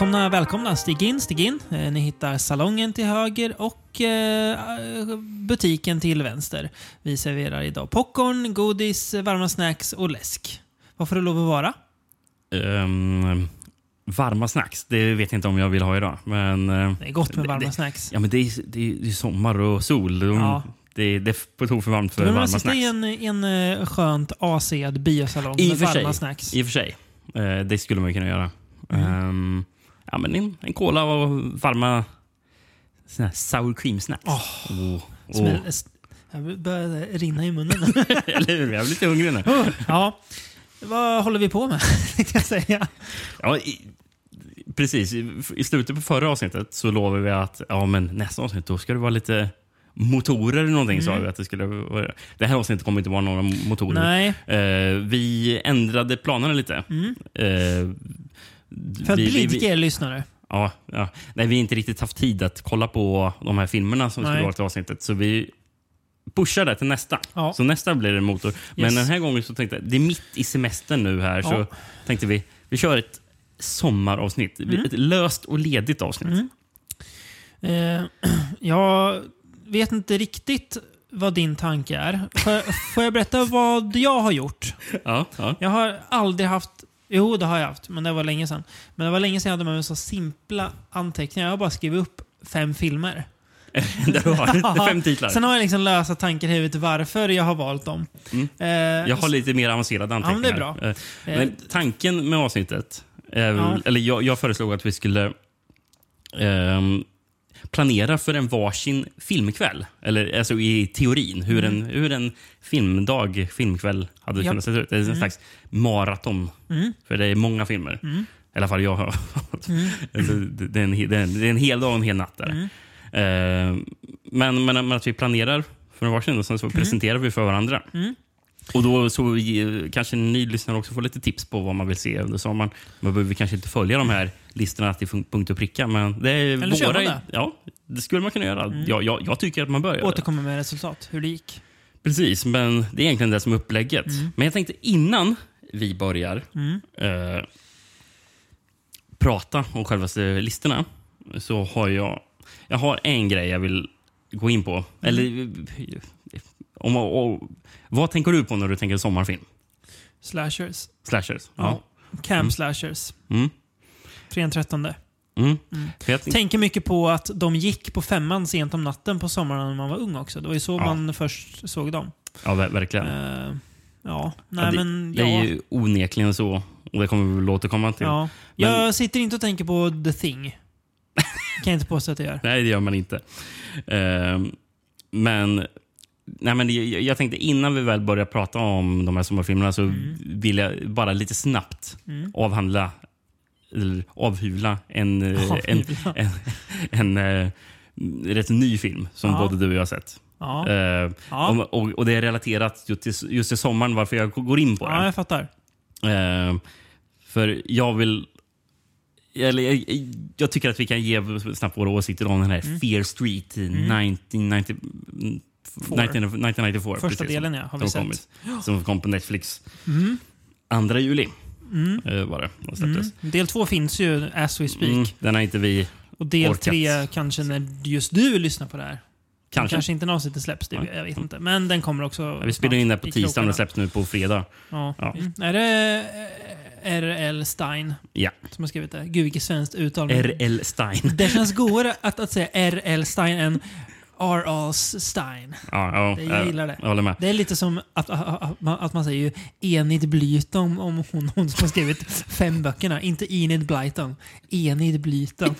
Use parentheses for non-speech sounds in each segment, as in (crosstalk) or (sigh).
Välkomna, välkomna. Stig in, stig in. Eh, Ni hittar salongen till höger och eh, butiken till vänster. Vi serverar idag popcorn, godis, varma snacks och läsk. Vad får det lov att vara? Ehm, varma snacks, det vet jag inte om jag vill ha idag. Men, eh, Det är gott med varma det, snacks. Ja, men det är, det är, det är sommar och sol. Ja. det, det är på tok för varmt för varma snacks. i en, en skönt AC-ad biosalong I med varma sig. snacks. I och för sig. Det skulle man kunna göra. Mm. Ehm, ja, men en, en cola och varma såna här sour cream snacks. Oh. Smäll- s- Jag börjar rinna i munnen. (laughs) Eller hur? Jag blir lite hungrig nu. ja. Vad håller vi på med? (laughs) tänkte jag säga. Ja, i, precis. I, I slutet på förra avsnittet så lovade vi att ja, men nästa avsnitt då ska det vara lite motorer eller någonting. Sa vi att det, skulle vara. det här avsnittet kommer inte vara några motorer. Nej, Eh, vi ändrade planerna lite. Eh, för att vi- blidka er lyssnare. Ja, ja. Nej, vi har inte riktigt haft tid att kolla på de här filmerna som Nej. skulle vara till avsnittet. Så vi pushar det till nästa. Ja. Så nästa blir det motor. Men Yes. den här gången så tänkte jag, det är mitt i semestern nu här, så tänkte vi, vi kör ett sommaravsnitt. Mm. Ett löst och ledigt avsnitt. Eh, (clears throat) jag vet inte riktigt vad din tanke är. Får, får jag berätta vad jag har gjort? Ja, ja. Jag har aldrig haft... Jo, det har jag haft, men det var länge sedan. Men det var länge sedan jag hade med mig så simpla anteckningar. Jag har bara skrivit upp fem filmer. (laughs) Där du har (laughs) Ja. fem titlar. Sen har jag liksom lösa tankar i huvudet varför jag har valt dem. Mm. Eh, Jag har lite mer avancerade men det är anteckningar. bra. Eh, Men tanken med avsnittet, väl- Ja. eller jag, jag föreslog att vi skulle ehm, planera för en varsin filmkväll. Eller alltså i teorin, hur, en, hur en filmdag, filmkväll hade Mm. Kunnat se ut. Det är en slags maraton. Mm. För det är många filmer. I alla fall jag har. Mm. (laughs) alltså, det, är en, det, är en, det är en hel dag och en hel natt där. Ehm, men, men, men att vi planerar för en varsin och sen så presenterar vi för varandra. Mm. Och då så kanske en ny lyssnare också får lite tips på vad man vill se under sommaren. Man behöver kanske inte följa de här listorna till punkt och pricka, men det är Eller våra... det? Mm. Ja, det skulle man kunna göra. Jag, jag, jag tycker att man bör göra. Återkommer med resultat, hur det gick. Precis, men det är egentligen det som är upplägget. Men jag tänkte innan vi börjar Mm. eh, prata om själva listorna så har jag, jag har en grej jag vill gå in på. Eller, eh, om, och, vad tänker du på när du tänker sommarfilm? Slashers. Slashers? Ja. Camp slashers. Mm. Fredag 13. Mm. För jag tänk- Tänker mycket på att de gick på femman sent om natten på sommaren när man var ung också. Det var ju så Ja. man först såg dem. ja, ver- verkligen. Eh, ja, nej ja, det, men det ja. är ju onekligen så. Och det kommer vi väl återkomma till. ja. Men- Jag sitter inte och tänker på The Thing. (laughs) kan jag inte påstå att jag gör. Nej, det gör man inte. Ehm, men, nej, men jag, tänkte innan vi väl börjar prata om de här sommarfilmerna så vill jag bara lite snabbt Mm. avhandla eller avhyvla en, eh, en, Avhyvla. en, en, eh, rätt ny film som Ja. både du och jag har sett. Ja, Eh, ja. och, och, och det är relaterat just till, just till sommaren varför jag går in på ja det. jag fattar. Eh, för jag vill... Eller jag, jag tycker att vi kan ge snabbt våra åsikter om den här Mm. Fear Street 1990, 1994. Första precis, delen ja, har vi som, sett. kommit, som kom på Netflix. Mm. 2 juli Mm. eh, var det. Den Mm. Del två finns ju as we speak. Mm, den har inte vi... Och del Orkat. tre kanske när just du lyssnar på det här. Kanske. Kanske inte när avsnittet släpps, det, Ja. jag vet inte. Men den kommer också Ja, vi spelar in det på tisdag och den släpps nu på fredag. Ja. Ja. Mm. Är det eh, R.L. Stein Ja. som har skrivit det? Gud vilket svenskt uttal. R.L. Stein. Det känns godare att, att säga R.L. Stein än R.A. Stein. Ja, Det- jag gillar det. Jag håller med. Det är lite som att, att, man- att man säger ju Enid Blyton om hon, hon som har skrivit fem böckerna. Inte Enid Blyton. (laughs) Enid Blyton.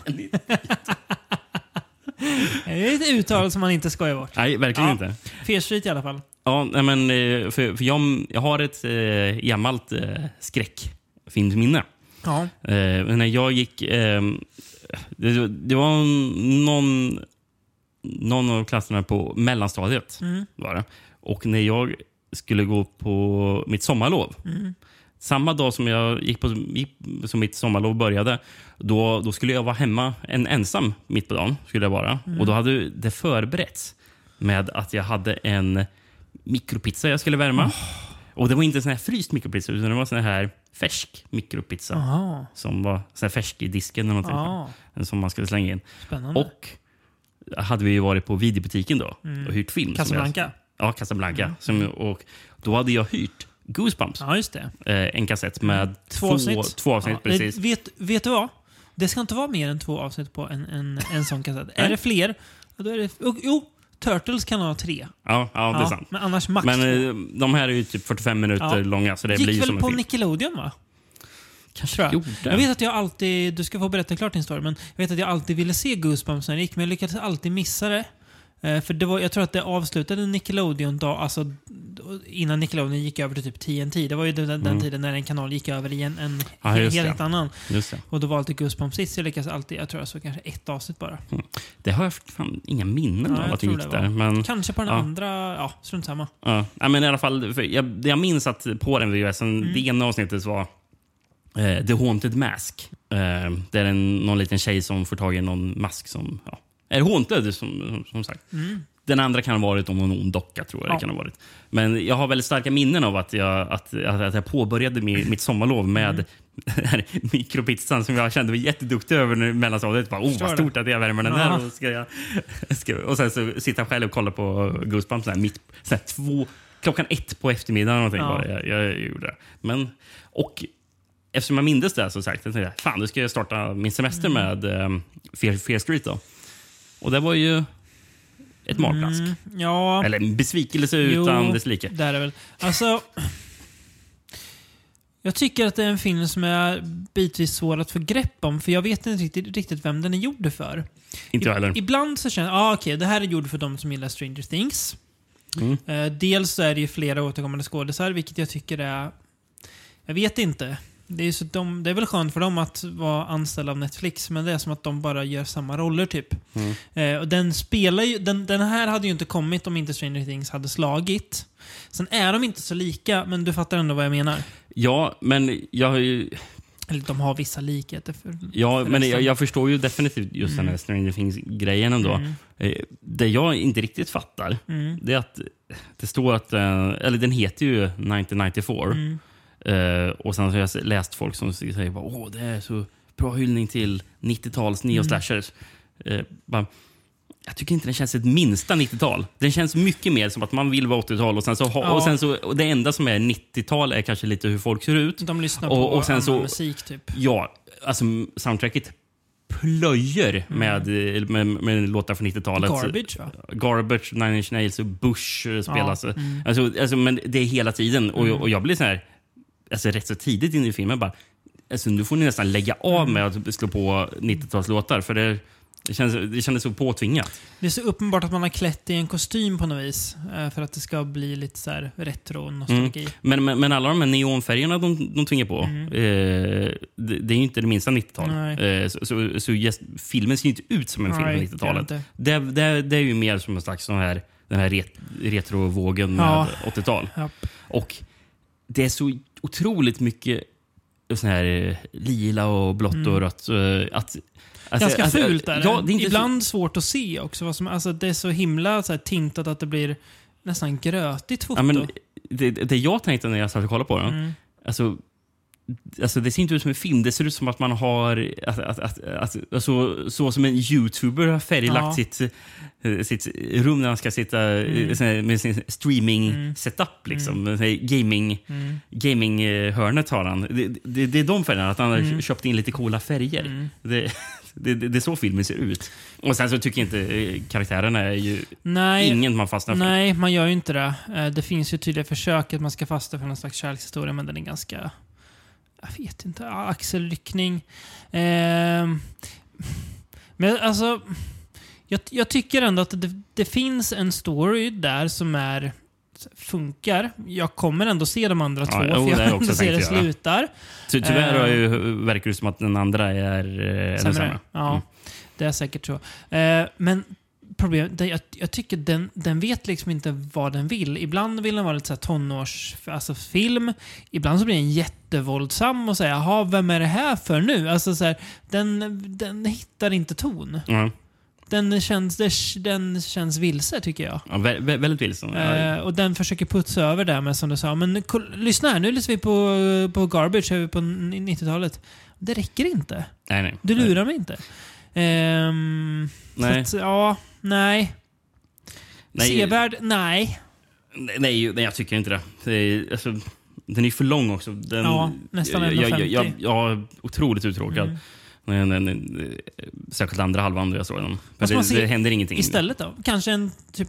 det är ett uttal som man inte skojar bort. Nej, verkligen Ja. inte. Fear Street i alla fall. Ja, men, eh, för, för jag, jag har ett eh, gammalt eh, skräckfilmsminne. Ja. Eh, när jag gick... Eh, det, det var någon, någon av klasserna på mellanstadiet. Mm. Var det. Och när jag skulle gå på mitt sommarlov. Mm. Samma dag som jag gick på gick, som mitt sommarlov började, då, då skulle jag vara hemma en ensam mitt på dagen. skulle jag vara. Mm. Och Då hade det förberetts med att jag hade en mikropizza jag skulle värma. Och det var inte sån här fryst mikropizza, utan det var sån här färsk mikropizza. Jaha. Som var så här färsk i disken eller någonting. Ja, Som man skulle slänga in. spännande. Och hade vi ju varit på videobutiken då och hyrt film. Casablanca. Jag, ja, Casablanca. Som, och då hade jag hyrt Goosebumps. Ja, just det. Eh, en kassett med Två två, avsnitt. två avsnitt. Ja, precis. Vet, vet du vad? Det ska inte vara mer än två avsnitt på en, en, en sån kassett. Är det fler, då är det... Jo, Turtles kan ha tre. Ja, ja, det är sant. Men annars max Men två. eh, de här är ju typ 45 minuter Ja. långa, så det Gick blir ju väl som en på film. Nickelodeon va? Kanske Tror jag. gjorde. Jag vet att jag alltid, du ska få berätta klart din story, men jag vet att jag alltid ville se Goosebumps när det gick, men jag lyckades alltid missa det. Eh, för det var, jag tror att det avslutade Nickelodeon dag, alltså innan Nickelodeon gick över till typ TNT. Det var ju den, den Mm. tiden när en kanal gick över i en, en Ja, just helt det. annan. Och då var alltid Goosebumps sist. Jag lyckades alltid, jag tror jag såg kanske ett avsnitt bara. det har jag fan inga minnen Ja, av att det gick det där. Men, Kanske på den Ja. andra, ja, strunt samma. ja. ja, men i alla fall, jag, jag minns att på den VHSen, Mm. det ena avsnittet var eh, The Haunted Mask. Eh, det är en, någon liten tjej som får tag i någon mask som ja, är haunted, som, som, sagt. Mm. Den andra kan ha varit om någon ond docka, tror jag Ja. det kan ha varit. Men jag har väldigt starka minnen av att jag, att, att, att jag påbörjade mi, mitt sommarlov med Mm. (laughs) här mikropizzan som jag kände mig jätteduktig över i mellanstadiet. Bara, Oh, vad stort att jag värmer den där. Och, ska jag, ska, och sen så sitta själv och kolla på Goosebumps så här, mitt, så här, två, klockan ett på eftermiddagen. Någonting, Ja. bara. Jag, jag gjorde det. Men, och eftersom jag mindes det så sagt, jag tänkte jag, fan, då ska jag starta min semester Mm. med um, Fear, Fear Street. Då. Och det var ju ett magplask. Mm, ja, Eller en besvikelse Jo. utan dess like. där är väl. Alltså... Jag tycker att det är en film som är bitvis svår att få grepp om, för jag vet inte riktigt, riktigt vem den är gjord för. Inte jag heller. Ibland så känner jag, ah, okej, det här är gjord för de som gillar Stranger Things. Mm. Eh, dels så är det ju flera återkommande skådisar, vilket jag tycker är... Jag vet inte. Det är, så de, det är väl skönt för dem att vara anställda av Netflix, men det är som att de bara gör samma roller typ. Mm. Eh, och den spelar ju, den, den här hade ju inte kommit om inte Stranger Things hade slagit. Sen är de inte så lika, men du fattar ändå vad jag menar. Ja, men jag, har ju- Eller de har vissa likheter. För, ja, för men jag, jag förstår ju definitivt just den här Stranger Things-grejen ändå. Mm. Eh, Det jag inte riktigt fattar, Mm. det är att det står att... eh, Eller den heter ju 1994. Mm. Eh, och sen har jag läst folk som säger bara, åh, det är så bra hyllning till 90-tals neo Mm. Eh, bara, jag tycker inte den känns ett minsta 90-tal. Den känns mycket mer som att man vill vara 80-tal och sen så, ha, Ja. och sen så och det enda som är 90-tal är kanske lite hur folk ser ut. De lyssnar Och- på och sen så- musik typ. Ja, alltså soundtracket plöjer med, med, med låtar från 90-talet. Mm. Garbage va? Garbage, Nine Inch Nails och Bush eh, spelas. Ja, mm. Alltså, alltså, men det är hela tiden. Och, Mm. och jag blir så här, alltså rätt så tidigt in i filmen bara, alltså, nu får ni nästan lägga av Mm. med att slå på 90-talslåtar. För det, det, känns, det kändes så påtvingat. Det är så uppenbart att man har klätt i en kostym på något vis. eh, För att det ska bli lite så här retro nostalgi. Men, men, men alla de här neonfärgerna de, de tvingar på, Mm. eh, det, det är ju inte det minsta 90-tal. Nej. Eh, så så, så just, filmen ser ju inte ut som en film Nej, gör 90-talet. inte. Det, det, det är ju mer som en slags sån här, den här ret, retrovågen Ja. med 80-tal. Japp. Och det är så otroligt mycket sån här eh, lila och blått Mm. och rött. eh, Att, alltså- Ganska alltså, fult är det. Ja, det är Ibland svårt att se också. Vad som, alltså, det är så himla så här, tintat att det blir nästan grötigt Så, foto. ja, men, det, det jag tänkte när jag satt och kollade på den, mm. alltså, alltså det ser inte ut som en film. Det ser ut som att man har... Att, att, att, att, alltså, så som en youtuber har färglagt Ja. sitt, eh, sitt rum när han ska sitta eh, Mm. här med sin streaming Mm. setup. Liksom. Gaming, Mm. gaming-hörnet har han. Det, det, det är de färgerna, att han har Mm. köpt in lite coola färger. Mm. Det, det, (laughs) det, det är så filmen ser ut. Och sen så tycker jag inte eh, karaktärerna är ju Nej, ingen man fastnar för. nej, man gör ju inte det. Eh, Det finns ju tydliga försök att man ska fasta för någon slags kärlekshistoria, men den är ganska... Jag vet inte. Axelryckning. Ehm, men alltså... Jag, jag tycker ändå att det, det finns en story där som är funkar. Jag kommer ändå se de andra Ja, två, jo, för jag också ändå se det slutar. Ty, tyvärr Eh. ju, verkar det som att den andra är eh, sämre. Ja, Mm. det är säkert så. Eh, men problemet, det, jag, jag tycker den, den vet liksom inte vad den vill. Ibland vill den vara lite så här tonårs, alltså film. Ibland så blir den jättevåldsam och säger jaha, vem är det här för nu? Alltså så här, den, den hittar inte ton. Ja. den känns, den känns vilse tycker jag. Ja, vä vä väldigt vilsen. Eh, och den försöker putsa över det med som du sa. Men lyssna här, nu lyssnar vi på, på Garbage på 90-talet. Det räcker inte. nej, nej. Du lurar mig inte. Ehm, Nej. Så att, ja, nej. Nej. Sevärd, nej. Nej, nej, jag tycker inte det. det är, alltså, den är för lång också. Den, Ja, nästan jag, jag, 1,50. jag, jag är otroligt uttråkad. Mm. Men, särskilt andra halvan då jag såg den. Men det, se det händer ingenting. Istället då? Kanske en typ...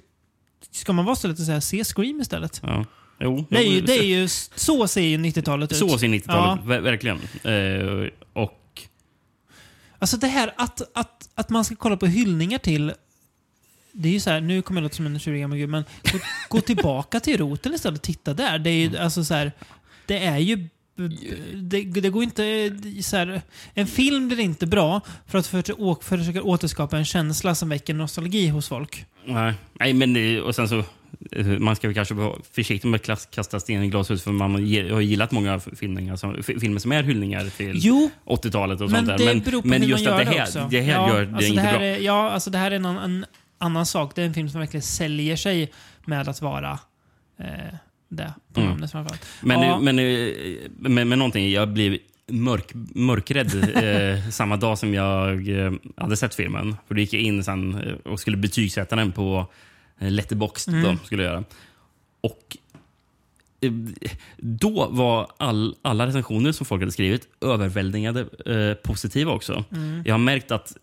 Ska man vara så lätt att säga se Scream istället? Ja. Jo, Det är ju, det är ju, så ser ju 90-talet ut. så ser 90-talet ver- verkligen. Eh, och Alltså det här att, att, att man ska kolla på hyllningar till... Det är ju så här, nu kommer jag låta som en 20 gammal gud, men gå, gå (laughs) tillbaka till roten istället och titta där. Det är ju alltså så här, det är ju... Det, det går inte... Så här, en film blir inte bra för att för, å- försöka återskapa en känsla som väcker nostalgi hos folk. nej, nej, men och sen så man ska väl kanske vara försiktig med att kasta sten i glashus för man har gillat många filmer, f- filmer som är hyllningar till Jo, 80-talet och men sånt det där. men hur just att det det, här, också. det här ja, gör det alltså inte det här bra. Är, ja, alltså det här är en, en annan sak. Det är en film som verkligen säljer sig med att vara eh, det på Mm. namnet framförallt. Men, Ja. men, men, men någonting, jag blev mörk, mörkrädd (laughs) eh, samma dag som jag eh, hade sett filmen. För då gick jag in sen eh, och skulle betygsätta den på eh, Letterboxd. Mm. Då, skulle jag göra. Och eh, då var all, alla recensioner som folk hade skrivit överväldigande eh, positiva också. Mm. Jag har märkt att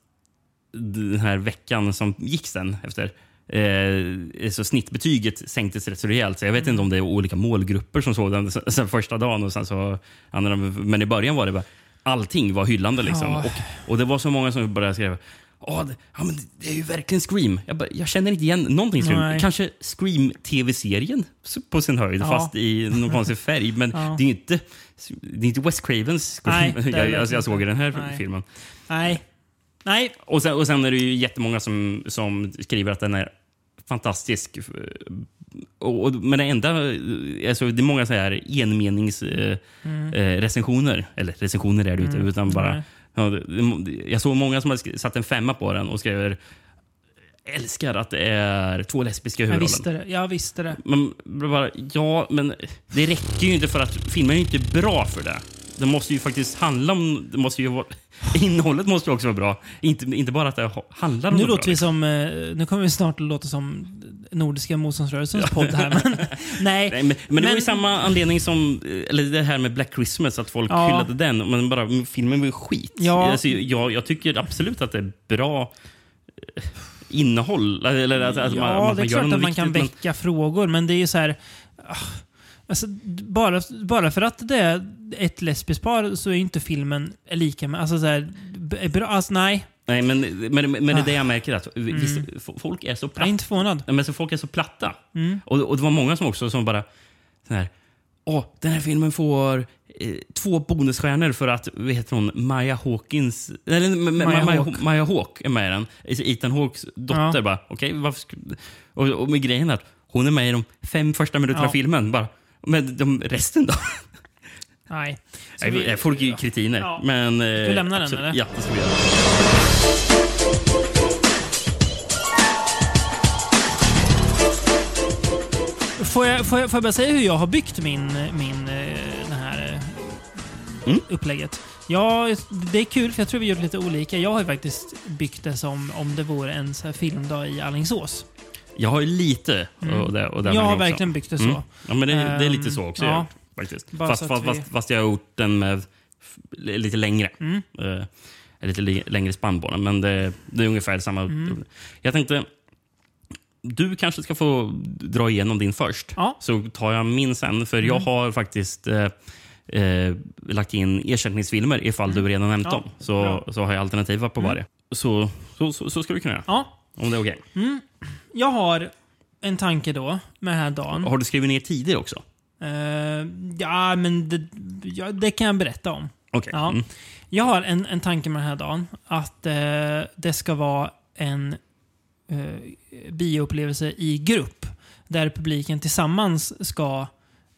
den här veckan som gick sen efter Eh, så snittbetyget sänktes rätt så rejält. Så jag vet inte om det är olika målgrupper som såg den sen, första dagen. Och sen så, men i början var det bara allting var hyllande. Liksom. Ja. Och, och det var så många som började skriva Åh, det, ja, men det är ju verkligen Scream. Jag, bara, jag känner inte igen någonting Scream. Nej. Kanske Scream-tv-serien på sin höjd, Ja. fast i någon konstig färg. Men Ja. det är ju inte, det är inte Wes Cravens Scream. Nej, jag, jag inte. såg i den här Nej. filmen. Nej. Nej. Och sen, och sen är det ju jättemånga som, som skriver att den är fantastisk. Och, och, men det enda... Alltså, det är många så här enmenings Mm. eh. Eller recensioner är det ju inte, utan bara... Jag såg många som hade satt en femma på den och skrev älskar att det är två lesbiska i Jag huvudrollen. visste det. Jag visste det. Men bara, ja, men det räcker ju inte för att filmen är inte bra för det. Det måste ju faktiskt handla om... Det måste ju vara, (laughs) innehållet måste ju också vara bra. Inte, inte bara att det ha- handlar om Nu något låter bra. vi som... eh, Nu kommer vi snart att låta som Nordiska motståndsrörelsens podd här. Men, (laughs) nej. Nej, men, men det var ju Men- samma anledning som eller det här med Black Christmas, att folk Ja. hyllade den. Men bara, men filmen var ju skit. Ja. Alltså, jag, jag tycker absolut att det är bra eh, innehåll. Eller att, att ja, man, att det är man klart att man kan väcka frågor, men det är ju så här... ah, Alltså, bara, bara för att det är ett lesbiskt par så är inte filmen lika med... Alltså så här, bra, alltså, nej. Nej, men, men, men det är det jag märker. att Mm. vissa, f- Folk är så Jag är platta. inte förvånad. Men så folk är så platta. Mm. Och, och det var många som också som bara... Sån här, Åh, den här filmen får eh, två bonusstjärnor för att vad heter hon, Maya Hawkins... Eller, M- M- Maya Maya, Hawke. Maya Hawke är med i den. Alltså, Ethan Hawkes dotter. Ja. bara, okej, varför och, och med grejen att hon är med i de fem första minuterna Ja. av filmen. Bara, men de, resten då? Nej. (laughs) Nej, vi- vi, folk är ju kretiner. Ja. Men, eh, vi lämna den, absolut. eller? Ja, det ska vi göra. Får jag, får, jag, får jag bara säga hur jag har byggt min, min eh, den här eh, Mm. upplägget? Ja, det är kul för jag tror vi det lite olika. Jag har faktiskt byggt det som om det vore en så filmdag i Alingsås. Jag har ju lite Mm. och det, och Jag har också. verkligen byggt det så. Mm. Ja, men det, det är lite Ehm, så också. ja. jag, faktiskt. Fast, fast, vi- fast, jag har gjort den med lite längre. Mm. Eh, lite li- längre spann på den, men det, det är ungefär samma. Mm. Jag tänkte, du kanske ska få dra igenom din först. Ja. Så tar jag min sen, för jag Mm. har faktiskt eh, eh, lagt in ersättningsfilmer ifall du redan nämnt Mm. Ja, dem. Så, bra. så har jag alternativa på Mm. varje. Så, så, så, så ska du kunna göra, Ja, om det är okej. jag har en tanke då med den här dagen. Har du skrivit ner tider också? Eh, ja, men det, ja, det kan jag berätta om. Okej. Ja. Mm. Jag har en, en tanke med den här dagen. Att eh, det ska vara en eh, bioupplevelse i grupp. Där publiken tillsammans ska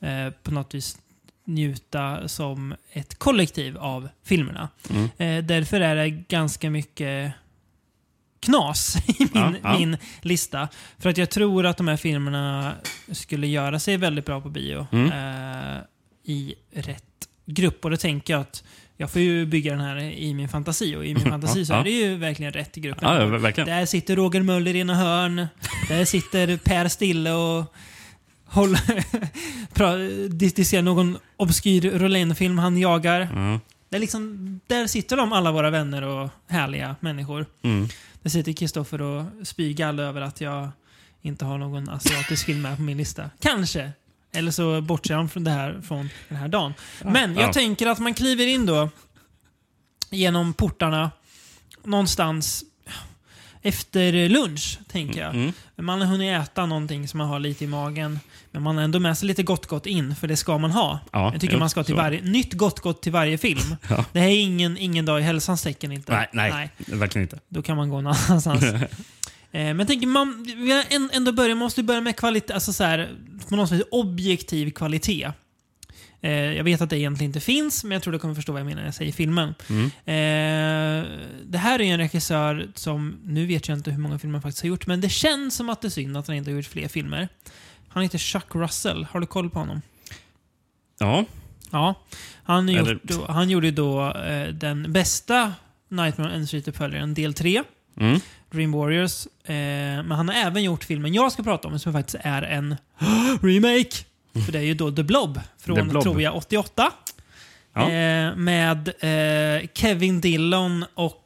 eh, på något vis njuta som ett kollektiv av filmerna. Mm. Eh, därför är det ganska mycket knas (laughs) i min, Ja, ja. min lista. För att jag tror att de här filmerna skulle göra sig väldigt bra på bio. Mm. Eh, I rätt grupp. Och då tänker jag att jag får ju bygga den här i min fantasi. Och i min fantasi så är det ju verkligen rätt i gruppen. Ja, verkligen. Där sitter Roger Möller i ena hörn. Där sitter Per Stille och håller, (laughs) diskuterar någon obskyr Rolén-film han jagar. Ja. Det är liksom, där sitter de, alla våra vänner och härliga människor. Mm. Där sitter Kristoffer och spyr över att jag inte har någon asiatisk film med på min lista. Kanske. Eller så bortser han från det här från den här dagen. Men jag Ja. tänker att man kliver in då genom portarna någonstans efter lunch, tänker jag. Mm. Man har hunnit äta någonting som man har lite i magen. Men man har ändå med sig lite gott gott in, för det ska man ha. Ja, jag tycker jo, man ska till så. varje, nytt gott gott till varje film. (laughs) Ja. Det här är ingen, ingen dag i hälsans tecken inte. Nej, nej, verkligen inte. Då kan man gå någon (laughs) annanstans. (laughs) eh, men jag tänker, man, vi ändå börja, måste börja med kvalitet, alltså så här, på något sätt objektiv kvalitet. Eh, jag vet att det egentligen inte finns, men jag tror du kommer förstå vad jag menar när jag säger filmen. Mm. Eh, det här är en regissör som, nu vet jag inte hur många filmer han faktiskt har gjort, men det känns som att det är synd att han inte har gjort fler filmer. Han heter Chuck Russell. Har du koll på honom? Ja, Ja. Han, Eller- gjort då, han gjorde då eh, den bästa Nightmare on Elm Street-uppföljaren, del 3. mm. Dream Warriors. Eh, men han har även gjort filmen jag ska prata om, som faktiskt är en (gasps) remake. För det är ju då The Blob från, The Blob. tror jag, 88. Ja. Eh, med eh, Kevin Dillon och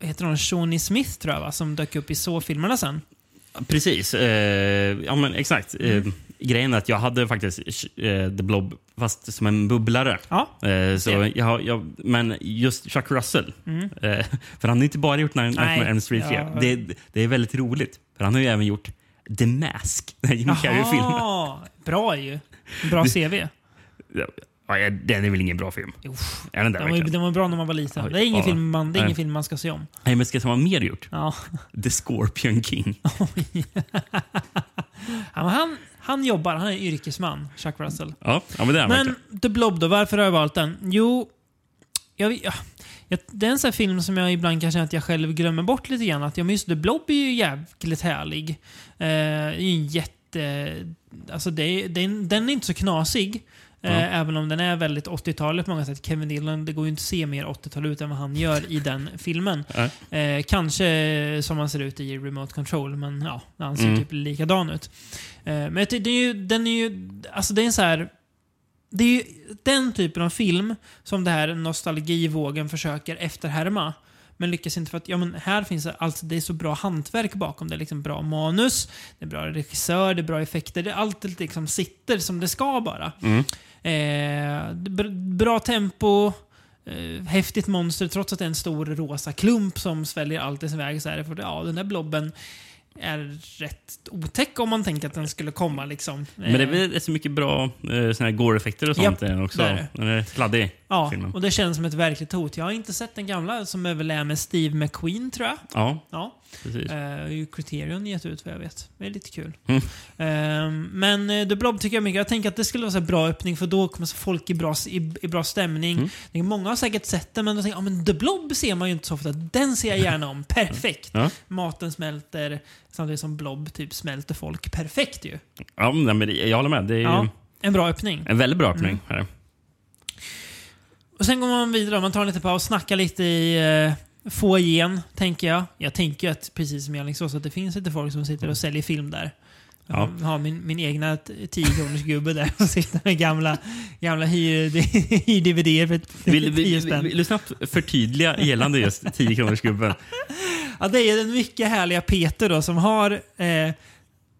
heter hon Shawnee Smith, tror jag, va? som dök upp i så-filmerna sen. precis. Eh, ja, men exakt. Mm. Eh, grejen är att jag hade faktiskt eh, The Blob fast som en bubblare. Ja, Eh, så jag, jag, men just Chuck Russell, Mm. eh, för han har inte bara gjort Nightmare on Street 3. ja. Det, det är väldigt roligt, för han har ju även gjort The Mask, den Jim Carrey-filmen. (laughs) Bra ju. Bra CV. Ja, den är väl ingen bra film? Är den där Den var, den var bra när man var liten. Det är ingen, Ja. film, man, det är ingen film man ska se om. Nej, men ska jag vad han mer gjort? Ja. The Scorpion King. (laughs) Han, han jobbar, han är yrkesman, Chuck Russell. Ja, ja men det är han Men. The Blob då, varför har jag valt den? Jo, jag, ja, jag, det är en sån film som jag ibland kan känna att jag själv glömmer bort lite grann. Att, ja, men just The Blob är ju jävligt härlig. Eh, det är ju en jätte... Alltså det är, det är, den är inte så knasig. Eh, Ja. Även om den är väldigt 80-talet på många sätt. Kevin Dillon, det går ju inte att se mer 80-tal ut än vad han gör i den (laughs) filmen. Eh, kanske som han ser ut i Remote Control, men ja, han ser Mm. typ likadan ut. Eh, men det, det är ju, den är ju, alltså det är en så här... Det är ju den typen av film som det här nostalgivågen försöker efterhärma. Men lyckas inte för att ja, men här finns alltså, det är så bra hantverk bakom. Det är liksom bra manus, det är bra regissör, det är bra effekter. Det, allt liksom sitter som det ska bara. Mm. Eh, br- bra tempo, eh, häftigt monster trots att det är en stor rosa klump som sväljer allt i sin väg. Så är det för, ja, den där blobben är rätt otäck om man tänker att den skulle komma. Liksom. Men det är Eh, rätt så mycket bra eh, såna här gore-effekter och sånt den också. är. Den är kladdig, Ja, filmen. och det känns som ett verkligt hot. Jag har inte sett den gamla som är väl är med Steve McQueen tror jag. Ja, Ja. precis. Ju Criterion gett ut vad jag vet. Det är lite kul. Mm. Ehm, men eh, The Blob tycker jag mycket. Jag tänker att det skulle vara här bra öppning för då kommer folk i bra, i, i bra stämning. Mm. Jag tänker, Många har säkert sett den men de tänker ah, men The Blob ser man ju inte så ofta. Den ser jag gärna om. (laughs) Perfekt! Ja. Maten smälter samtidigt som Blob typ smälter folk. Perfekt ju. Ja, men jag håller med. Det är Ja, en bra öppning. en väldigt bra öppning. Mm. här. Och sen går man vidare, man tar en liten paus, snackar lite i eh, foajén, tänker jag. Jag tänker att, precis som i Alingsås, att det finns lite folk som sitter och säljer film där. Ja. Jag har min, min egna 10 gubbe där som sitter med gamla, gamla hyr- (laughs) hyr-DVD för Vill, 10 vill, spänn. vill du snabbt förtydliga gällande just 10 kronors gubben? (laughs) Ja, det är den mycket härliga Peter då som har eh,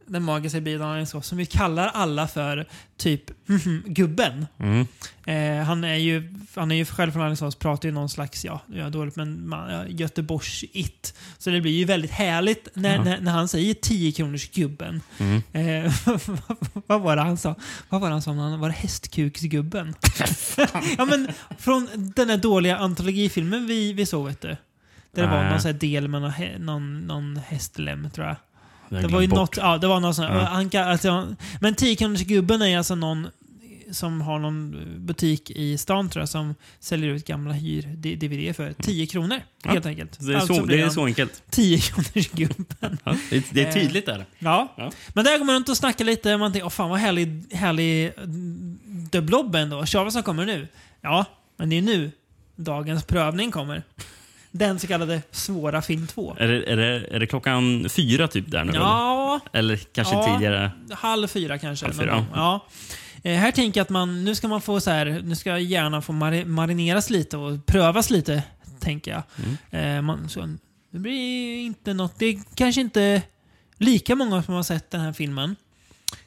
den magiska bilen Alingsås som vi kallar alla för typ gubben. Mm. Eh, han, är ju, han är ju själv från Alingsås, pratar ju någon slags, ja, är dåligt, men man, ja, Göteborgs-it. Så det blir ju väldigt härligt när, Ja. när, när han säger 10 kronors gubben. Mm. Eh, (laughs) vad var det han sa? Vad var det han sa? han- Var hästkuksgubben? (laughs) ja, men från den där dåliga antologifilmen vi, vi såg, vet du. Där det var någon del med någon, någon, någon hästlem, tror jag. Det var ju något, ja, det var någon sån, Ja. han, kan- alltså, men 10 kronors gubben är alltså någon som har någon butik i stan tror jag som säljer ut gamla hyr-DVD för 10 kronor. Ja. Helt enkelt. Det är, Alltså så, det är så enkelt. 10 kronors gubben. Ja, det, är tydligt där. Ja. Ja. Men där går man runt och snackar lite. Man tänker, åh fan vad härlig, härlig mm, The Blob ändå. Tja vad som kommer nu. Ja, men det är nu dagens prövning kommer. Den så kallade svåra film 2. Är det, är, det, är det klockan fyra typ där nu? Ja, Eller kanske Ja. tidigare? halv fyra kanske. Halv fyra. Ja. Eh, här tänker jag att man, nu ska man få så här, nu ska hjärnan få mari- marineras lite och prövas lite, tänker jag. Mm. Eh, man, så, det blir inte något, det är kanske inte lika många som har sett den här filmen.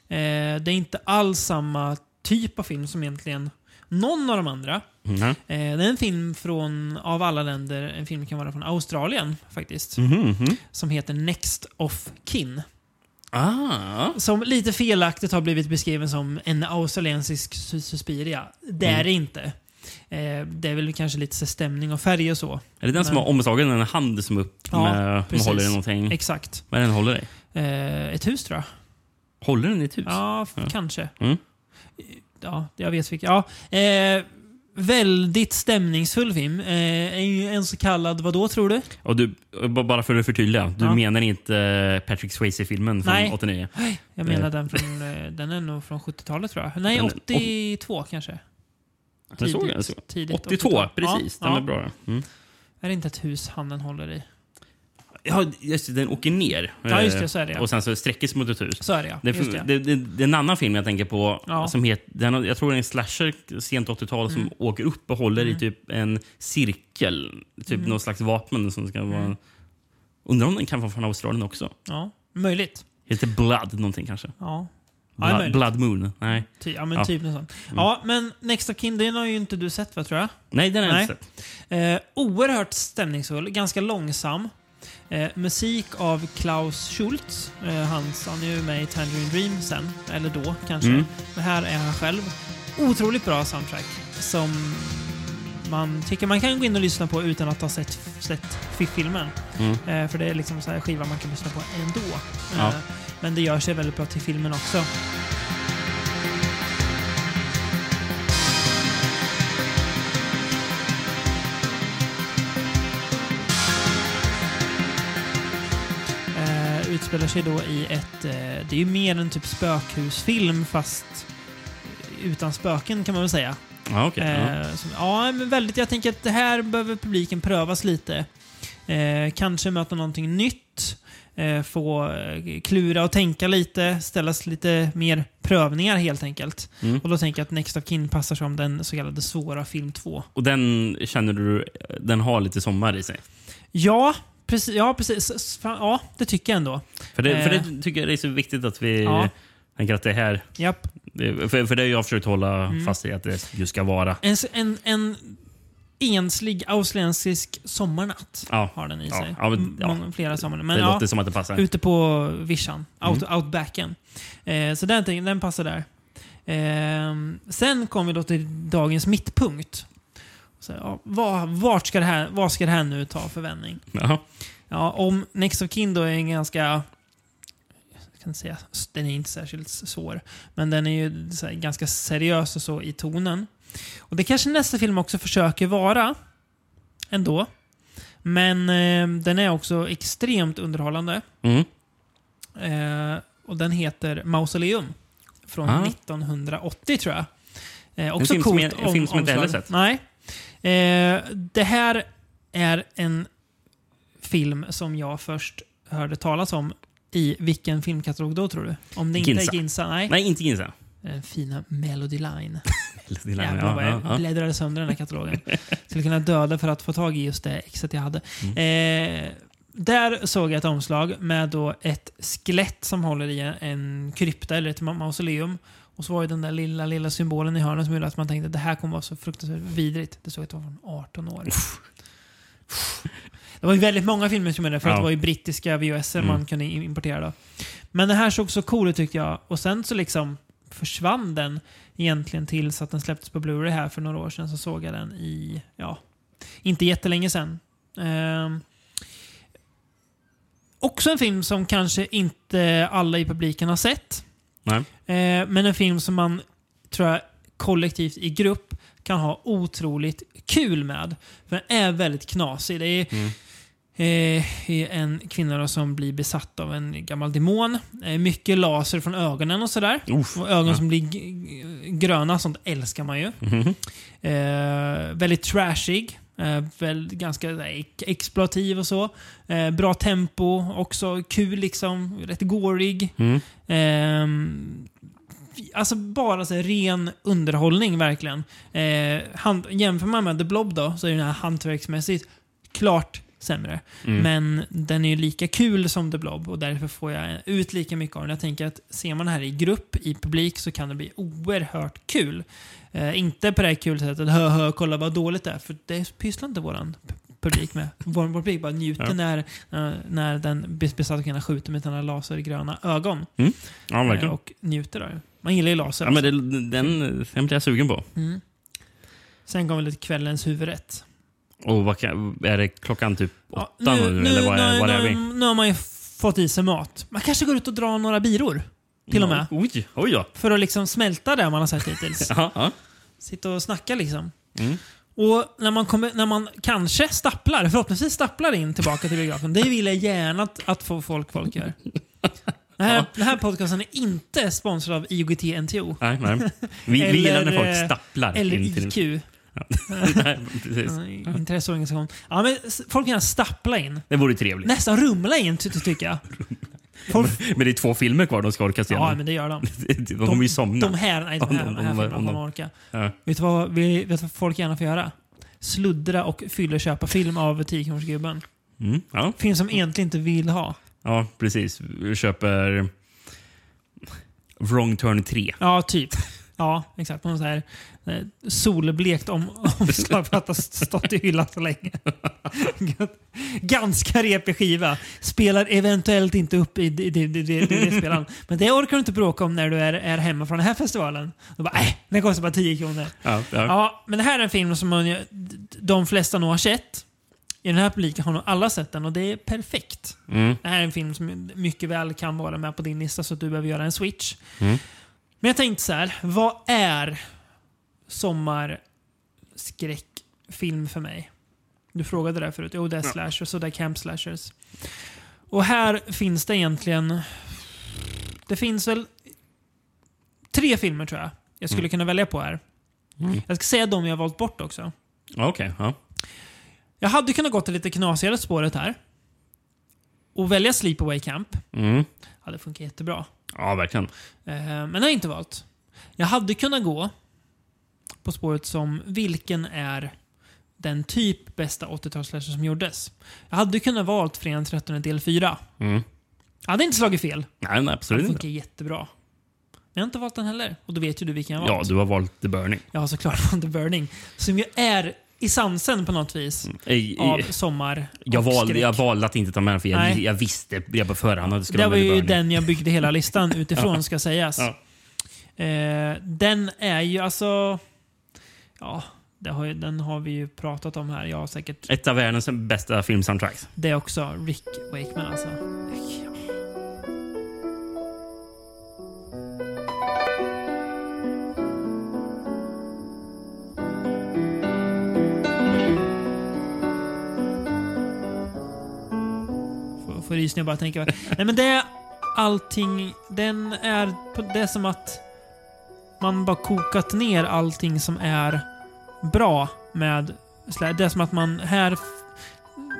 Eh, det är inte alls samma typ av film som egentligen någon av de andra. Mm. Eh, det är en film från, av alla länder, en film kan vara från Australien faktiskt. Mhm. Som heter Next of Kin. Ah, Som lite felaktigt har blivit beskriven som en australiensisk Su- Suspiria. Det är det inte. Eh, det är väl kanske lite stämning och färg och så. är det den som Men- har omslagen en hand som upp Ja, med, håller i någonting? Exakt. Vad den håller i? Eh, ett hus tror jag. Håller den i ett hus? Ja, Ja. kanske. Mm. Ja, jag vet vilka. Ja. Eh, väldigt stämningsfull film. Eh, en så kallad, vad då tror du? Och du, bara för att förtydliga, du Ja. menar inte eh, Patrick Swayze-filmen från Nej. 89? Jag menar den från, eh, den är nog från 70-talet tror jag. Nej, Den- 82 kanske. Jag såg tidigt 82, 80-tal. precis. Ja, Den ja. är bra. Mm. Är det inte ett hus handen håller i? Ja, just det, den åker ner. Ja, just det. Eh, Så är det ja. Och sen så sträcker sig mot ett hus. Så är det ja. Det det. det, det, det är en annan film jag tänker på. Ja. Som heter, den, jag tror det är en slasher sent 80-tal som Mm. åker upp och håller i Mm. typ en cirkel. Typ Mm. slags vapen som ska vara... Mm. Undrar om den kan vara från Australien också. Ja, möjligt. Heter Blood någonting kanske? Ja. Ja, Blood, möjligt. Blood Moon? Nej. Ty, ja, men Ja. typ något sånt. Mm. Ja, men Next of Kin, den har ju inte du sett va, tror jag? Nej, den har jag inte sett. Eh, oerhört stämningsfull, ganska långsam. Eh, musik av Klaus Schultz. Eh, hans, han är ju med i Tangerine Dream sen, eller då kanske. Mm. Men här är han själv. Otroligt bra soundtrack som man tycker man kan gå in och lyssna på utan att ha sett, sett filmen. Mm. Eh, för det är liksom så här skiva man kan lyssna på ändå. Ja. Eh, men det gör sig väldigt bra till filmen också. Utspelar sig då i ett... Eh, det är ju mer en typ spökhusfilm fast utan spöken kan man väl säga. Ja, okej. ja. Eh, som, ja, men väldigt. Jag tänker att det här behöver publiken prövas lite. Eh, kanske möta någonting nytt. Eh, få eh, klura och tänka lite. Ställas lite mer prövningar helt enkelt. Mm. Och då tänker jag att Next of Kin passar som den så kallade svåra film 2. Och den känner du, den har lite sommar i sig? Ja, precis. Ja, precis. Fan, Ja, det tycker jag ändå. För det, för Eh. det tycker jag det är så viktigt att vi Ja. tänker att det här... Japp. Det, för, för det har jag försökt hålla Mm. fast i att det just ska vara. En, en, en enslig australiensisk sommarnatt Ja. har den i sig. ja, ja. Många, flera sommar. Men det ja, låter som att det passar. ute på vischan. Out, Mm. Outbacken. Eh, så den, den passar där. Eh, sen kommer vi då till dagens mittpunkt. Så, ja, vad, vart ska det här, vad ska det här nu ta för vändning? Jaha. Ja, om Next of Kin då är en ganska... Jag kan säga, den är inte särskilt svår. Men den är ju här, ganska seriös och så i tonen. Och det kanske nästa film också försöker vara. Ändå. Men eh, den är också extremt underhållande. Mm. Eh, och den heter Mausoleum. Från Ah. 1980 tror jag. Eh, också film som coolt jag- en film som inte heller sett. Nej. Eh, det här är en film som jag först hörde talas om i vilken filmkatalog då tror du? Om det inte är Ginsa? Nej. Nej, inte Ginsa. Den fina Melody Line. (laughs) Ja, Jävlar vad jag ja, bläddrade sönder den här katalogen. Skulle kunna döda för att få tag i just det exet jag hade. Mm. Eh, där såg jag ett omslag med då ett skelett som håller i en, krypta eller ett ma- mausoleum. Och så var det den där lilla, lilla symbolen i hörnet som gjorde att man tänkte att det här kommer vara så fruktansvärt vidrigt. Det såg ut att det var från 18 år. Det var ju väldigt många filmer som gjorde det, för att Ja. det var ju brittiska VHS Mm. man kunde im- importera då. Men den här såg så cool ut tyckte jag. Och sen så liksom försvann den egentligen tills att den släpptes på Blu-ray här för några år sedan. Så såg jag den i, ja, inte jättelänge sedan. Ehm, också en film som kanske inte alla i publiken har sett. Nej. Eh, men en film som man tror jag kollektivt i grupp kan ha otroligt kul med. För den är väldigt knasig. Det är, Mm. eh, är en kvinna som blir besatt av en gammal demon. Eh, mycket laser från ögonen och sådär. Och ögon Ja. som blir gröna, sånt älskar man ju. Mhm. Eh, väldigt trashig. Eh, väl, ganska exploativ och så. Eh, bra tempo, också kul liksom. Rätt gorig. Mm. Ehm, alltså bara så här, ren underhållning verkligen. Eh, hand, jämför man med The Blob då, så är den här hantverksmässigt klart sämre. Mm. Men den är ju lika kul som The Blob och därför får jag ut lika mycket av den. Jag tänker att ser man det här i grupp, i publik, så kan det bli oerhört kul. Eh, inte på det här kul sättet, hö, hö, kolla vad dåligt det är, för det pysslar inte våran publik med. Vår, publik bara njuter Ja. när, eh, när den bes- besatta kvinnan skjuter med sina lasergröna ögon. Ja, Eh, verkligen. och njuter av det. Man gillar ju laser. Ja, men det, den, den blir jag sugen på. mm. Sen kommer lite kvällens huvudrätt. Och vad kan, är det klockan typ åtta Ja, nu, eller vad är, nu, vad är vi? nu, nu har man ju fått i sig mat. Man kanske går ut och drar några biror. Till och med. Oj, oj ja. För att liksom smälta det man har sett hittills. (laughs) Ja, ja. Sitta och snacka liksom. Mm. Och när man, kommer, när man kanske stapplar, förhoppningsvis stapplar in tillbaka till biografen. Det vill jag gärna att, att få folk, folk gör. Den här, den här podcasten är inte sponsrad av IOGT NTO. Nej, nej. Vi, Eller, vi gillar när eh, folk stapplar Eller in till... IQ. (laughs) nej, precis. Ja, Intresseorganisation. Ja, men folk kan gärna stappla in. Det vore trevligt. Nästan rumla in, ty ty- tycker jag. (laughs) Folk, Men det är två filmer kvar de ska orka se. ja, men det gör de. (laughs) de kommer ju somna. De här, nej, de här, Om- de här filmerna om kommer de- orka. Ja. Vet du vad, vi, vet vad folk gärna får göra? Sluddra och fylleköpa film av 10 Mm, ja. Film som egentligen inte vill ha. ja, precis. Vi köper Wrong Turn 3. Ja, typ. Ja, exakt. Någon så här eh, solblekt om, omslag för att har stått i hyllan så länge. (laughs) Ganska repig skiva. Spelar eventuellt inte upp i det, det, det, det, det spelaren. Men det orkar du inte bråka om när du är, är hemma från den här festivalen. Du bara, äh, den kostar bara 10 kronor. Ja, ja. Ja, men det här är en film som man, de flesta nog har sett. I den här publiken har nog alla sett den och det är perfekt. Mm, Det här är en film som mycket väl kan vara med på din lista så att du behöver göra en switch. Mm. Men jag tänkte så här, vad är sommarskräckfilm för mig? Du frågade det förut. Jo, det är Ja. slashers och det är camp slashers. Och här finns det egentligen... Det finns väl tre filmer tror jag jag skulle Mm. kunna välja på här. Mm. Jag ska säga de jag har valt bort också. Okej, ja. Jag hade kunnat gå till lite knasigare spåret här. Och välja Sleepaway Camp. Mm. hade funkat jättebra. Ja, verkligen. Eh, men det har jag inte valt. Jag hade kunnat gå på spåret som vilken är den typ bästa 80-talsslasher som gjordes. Jag hade kunnat valt Fredagen 13 del 4. Mm. Jag hade inte slagit fel. Nej, nej, Det absolut inte. funkar jättebra. Men jag har inte valt den heller. Och då vet ju du vilken jag har Ja, valt. du har valt The Burning. Har såklart (laughs) The Burning. Som ju är i sansen på något vis I, av sommar jag, valde, jag valde att inte ta med den för jag, Nej. jag visste jag på förhand att det skulle Det var ju den jag byggde hela listan (laughs) utifrån, ska sägas. Ja. Eh, den är ju alltså... Ja, har den har vi ju pratat om här. Jag har säkert Ett av världens bästa filmsoundtracks. det också. Rick Wakeman alltså. Får, rysningar bara tänka. Nej men det är allting. Den är... Det är som att man bara kokat ner allting som är bra med... sla- Det är som att man här...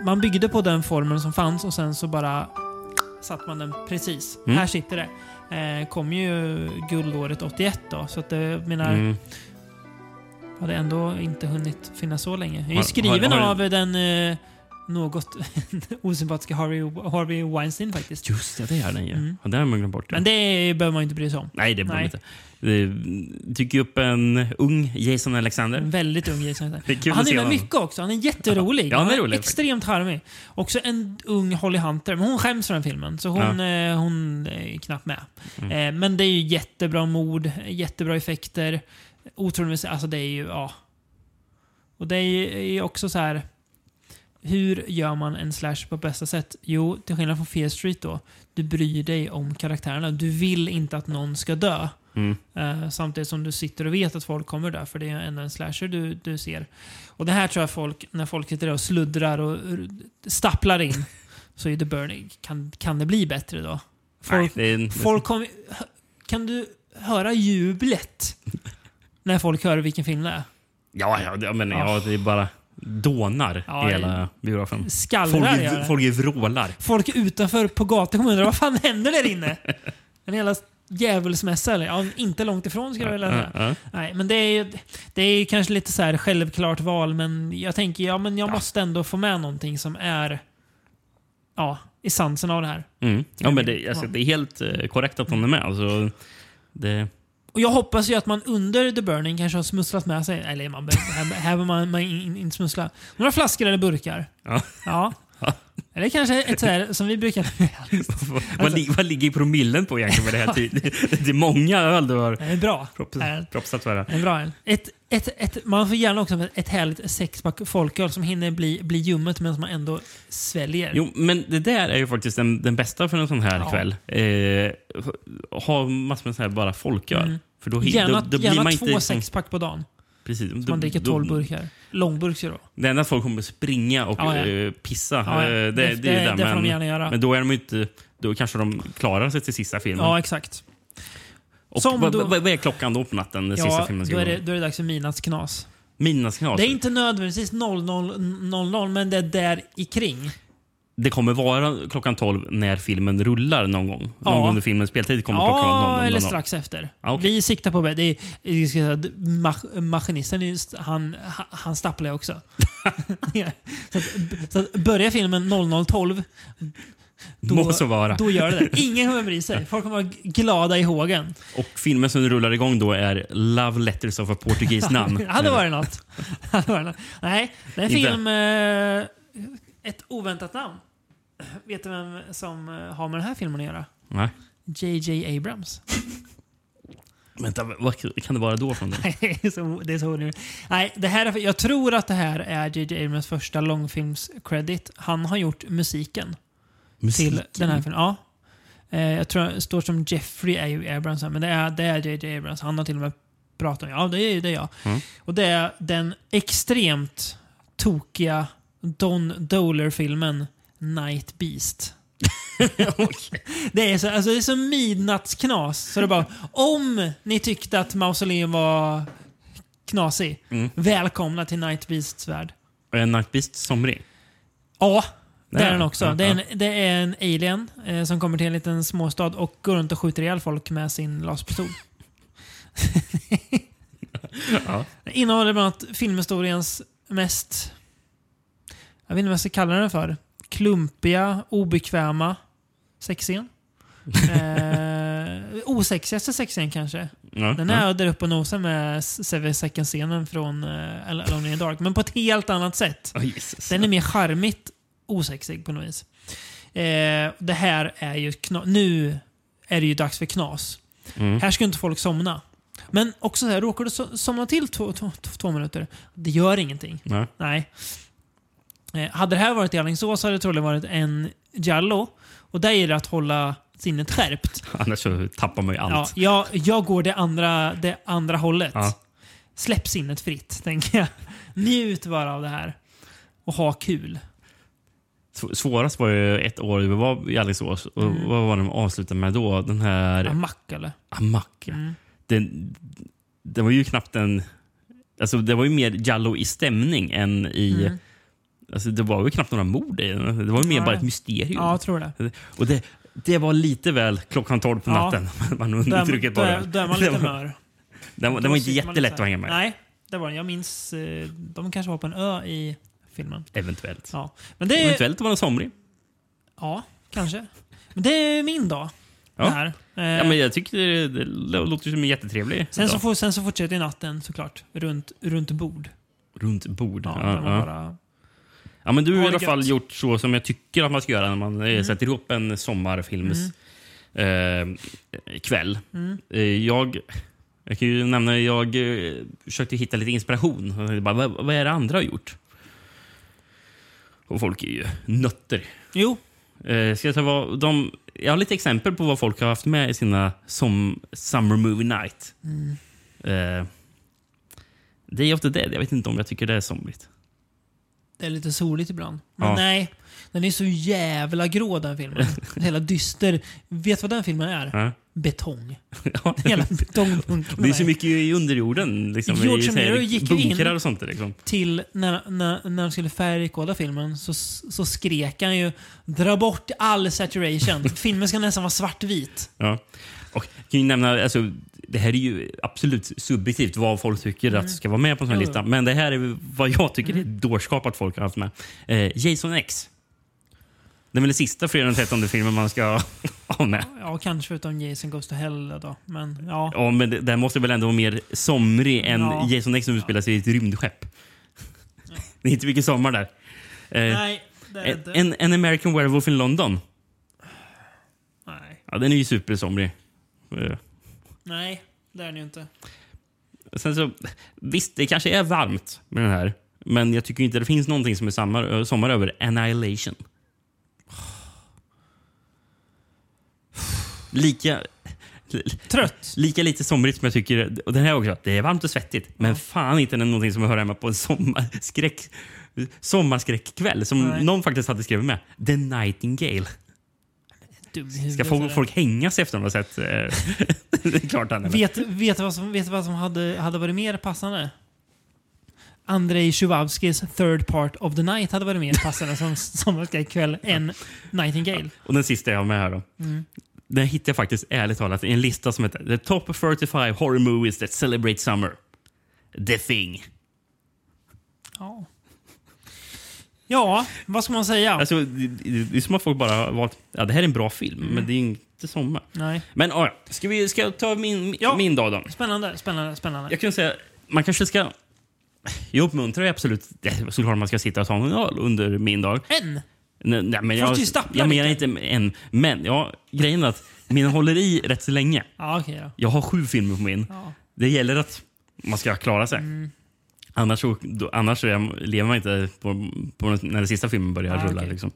Man byggde på den formen som fanns och sen så bara satte man den precis. Mm. Här sitter det. Eh, kom ju guldåret 81 då, så att det, jag menar, Mm. hade ändå inte hunnit finnas så länge. Jag är ju Har- skriven har- har- av den eh, något (laughs) osympatiska Harvey, Harvey Weinstein faktiskt. Just det, det är den ju. Mm. Ja, det har man glömt bort. Men det behöver man inte bry sig om. Nej, det behöver man inte. Dyker upp en ung Jason Alexander. En väldigt ung Jason. (laughs) Det är Han är med honom. mycket också. Han är jätterolig. Ja, han är rolig. Extremt charmig. Också en ung Holly Hunter. Men hon skäms för den filmen, så hon, eh, hon är knappt med. Mm. Eh, men det är ju jättebra mord, jättebra effekter. Otroligt Alltså det är ju, ja. Och det är ju också så här. Hur gör man en slash på bästa sätt? Jo, till skillnad från Fear Street då. Du bryr dig om karaktärerna. Du vill inte att någon ska dö. Mm. Eh, samtidigt som du sitter och vet att folk kommer där, för det är ändå en slasher du, du ser. Och det här tror jag folk, när folk sitter där och sluddrar och stapplar in, (laughs) så är The Burning. Kan, kan det bli bättre då? Folk, Nej, en, folk kommer... Kan du höra jublet när folk hör vilken film det är? ja, ja, men, ja, det är bara dånar Ja, i hela biografen. Skallrar folk är vrålar. Folk utanför på gatan kommer undra vad fan händer där inne? En jävla djävulsmässa eller? Ja, inte långt ifrån skulle jag vilja säga. Ja, ja. Nej, men det är det är kanske lite så här självklart val, men jag tänker ja, men jag Ja. måste ändå få med någonting som är ja, essensen av det här. Mm. Ja, men det, alltså, det är helt eh, korrekt att hon är med. Alltså, det, Och jag hoppas ju att man under The Burning kanske har smusslat med sig, eller man, här, man, man in, inte smussla, några flaskor eller burkar. Ja. Ja. Eller kanske ett så här, som vi brukar... (laughs) vad, Alltså- li, vad ligger promillen på egentligen? Med det, här? Det, det är många öl du har Det är bra. propps- Här. propsat för. En bra en. Ett, ett, ett, man får gärna också ett härligt sexpack folköl som hinner bli, bli ljummet medan man ändå sväljer. Jo, men det där är ju faktiskt den, den bästa för en sån här Ja. kväll. Eh, ha massor med sån här bara folköl. Mm. För då, gärna då, då gärna man två inte... sexpack på dagen. Precis, Så då- man dricker då- 12 burkar. Långburkar då. Det enda folk kommer springa och Ja, ja. eh, pissa. Ja, eh, det, det, det, det, det, det, får de men, gärna göra. men då är de inte... Då kanske de klarar sig till sista filmen. ja, exakt. Och som vad, då- vad, vad är klockan då på natten? Den sista Ja, filmen ska då är, gå? det, då är det dags för midnattsknas. Midnattsknas. Det är inte nödvändigtvis 00.00, men det är där i kring. Det kommer vara klockan 12 när filmen rullar någon gång. Någon Ja. gång under filmens speltid kommer klockan vara Ja, 00.00. eller strax efter. Ja, okej. Vi siktar på det. är, ska säga, ma- maskinisten, är just, han, han- han stapplar ju också. (laughs) så, att, så att börjar filmen 00.12, då- Må så vara. då gör det det. (laughs) Ingen kommer bry sig. Folk kommer vara glada i hågen. Och filmen som rullar igång då är Love Letters of a Portugese Nun. Det (laughs) hade varit något. (laughs) hade varit något. Nej, det är en film... Eh, ett oväntat namn. (clears throat) Vet du vem som eh, har med den här filmen att göra? Nej. JJ Abrams. Vänta, vad kan det vara då från det? Nej, det är så, det är så onödigt. Nej, det här är, jag tror att det här är JJ Abrams första långfilms-credit. Han har gjort musiken till den här filmen. Ja. Eh, jag tror det står som Jeffrey A. Abrams, här, men det är, det är JJ Abrams. Han har till och med pratat om Ja, det är det är jag. Mm. Och det är den extremt tokiga Don Doler-filmen Night Beast. (laughs) Det är så, alltså det är så midnattsknas. Så det är bara, om ni tyckte att Mausoleum var knasig, Mm. välkomna till Night Beasts värld. Är Night Beast somrig? Ja, det Ja, är den också. ja, Det, är en, det är en alien eh, som kommer till en liten småstad och går runt och skjuter ihjäl folk med sin laserpistol. (laughs) Ja. Det innehåller bland annat filmhistoriens mest, jag vet inte vad jag ska kalla den för, klumpiga, obekväma sexscen. (laughs) eh, osexigaste sexscen kanske. Ja, Den är där uppe och nosar med Seven Seconds-scenen från uh, Alone in the Dark, men på ett helt annat sätt. Ja, Jesus. Den är mer charmigt osexig på något vis. Eh, det här är ju Nu är det ju dags för knas. Mm. Här ska inte folk somna. Men också så här, råkar du so- somna till två, två, två minuter, det gör ingenting. Nej. Nej. Eh, hade det här varit i Alingsås hade det troligen varit en Jallo. Och där är det att hålla sinnet skärpt. (laughs) Annars så tappar man ju Ja, allt. jag, jag går det andra, det andra hållet. Ja. Släpp sinnet fritt, tänker jag. Njut bara av det här. Och ha kul. Sv- Svårast var ju ett år vi var i Alingsås. Och Mm. Vad var det de avslutade med då? Den här... Amack eller? Amack. ja. Mm. Den, det var ju knappt en... Alltså det var ju mer Jallo i stämning än i... Mm. Alltså det var ju knappt några mord i den. Det var ju mer Nej. bara ett mysterium. Ja, jag tror det. Och det, det var lite väl klockan 12 på Ja. natten. (laughs) Man Då är, undertrycket bara. är, då är man lite Det var- mör. Den, den var inte man jättelätt att hänga med. Nej, det var den. Jag minns... eh, De kanske var på en ö i filmen. Eventuellt. Ja. Men det är... Eventuellt var den somrig. Ja, kanske. Men det är min dag. Ja. Det här. Eh, Ja, men jag tycker det, det låter som en jättetrevlig sen, så får, sen så fortsätter natten såklart. Runt, runt bord. Runt bord. Ja, Ja, ja. bara... Ja, men du har Ha i alla fall gjort så som jag tycker att man ska göra när man eh, Mm. sätter ihop en sommarfilms eh, kväll. Mm. Eh, jag, jag kan ju nämna jag eh, försökte hitta lite inspiration. Bara, vad, vad är det andra har gjort? Och folk är ju nötter. Jo, Eh, ska jag, ta vad de, jag har lite exempel på vad folk har haft med i sina som Summer Movie Night. Eh, Day of the Dead, jag vet inte om jag tycker det är somrigt. Det är lite soligt ibland. Men Ja. nej, den är så jävla grå den filmen. (laughs) Hela dyster. Vet du vad den filmen är? Ja. Betong. (laughs) Ja. (laughs) Hela betongbunkern. Det är så mycket i underjorden. Liksom, George Romero gick ju in- och sånt. Liksom. Till när, när, när de skulle färgkoda filmen så, så skrek han ju “Dra bort all saturation”. (laughs) filmen ska nästan vara svartvit. Ja. Och kan ju nämna, alltså, det här är ju absolut subjektivt vad folk tycker att ska vara med på en sån här lista. Men det här är vad jag tycker är dårskap att folk har haft med. Eh, Jason X. Det är väl den sista fredag den 13 filmen man ska (laughs) ha med. Ja, kanske förutom Jason Goes to Hell då. Men ja. Ja, men det, den måste väl ändå vara mer somrig än Ja. Jason X som utspelar sig i ett rymdskepp. (laughs) det är inte mycket sommar där. Eh, Nej, det är inte. en, en American Werewolf in London. Nej. Ja, den är ju supersomrig. Eh, Nej, det är den ju inte. Sen så, visst, det kanske är varmt med den här. Men jag tycker inte det finns någonting som är sommar, sommar över Annihilation. Lika, Trött. lika lite somrigt som jag tycker... Och den här också, det är varmt och svettigt. Men fan inte någonting som hör hemma på en sommarskräck, sommarskräckkväll. Som Nej. någon faktiskt hade skrivit med. The Nightingale. Ska folk, folk hänga sig efter har sett... eh, (laughs) det är klart han är. Vet, vet du vad som, vet vad som hade, hade varit mer passande? Andrei Tjuvavskis Third Part of the Night hade varit mer passande som (laughs) sommarskräckkväll än Nightingale. Och den sista jag har med här då. Den hittade jag faktiskt ärligt talat i en lista som heter The Top 45 Horror Movies That Celebrate Summer. The Thing. Ja. Ja, vad ska man säga? Alltså, det, det, det är som att folk bara valt... Ja, det här är en bra film, men det är inte sommar. Nej. Men ja, ska, vi, ska jag ta min, Ja. min dag då? Spännande, spännande, spännande. Jag kan säga, man kanske ska... Jag uppmuntrar absolut det, såklart man ska sitta och ta en öl under min dag. En! Nej, nej, men jag, stapplar jag menar inte en. Men ja, grejen är att min håller i rätt så länge. (laughs) Ja, okej då. Jag har sju filmer på min. Ja. Det gäller att man ska klara sig. Mm. Annars, då, annars är, lever man inte på, på när den sista filmen börjar Ah, rulla. okej. Liksom.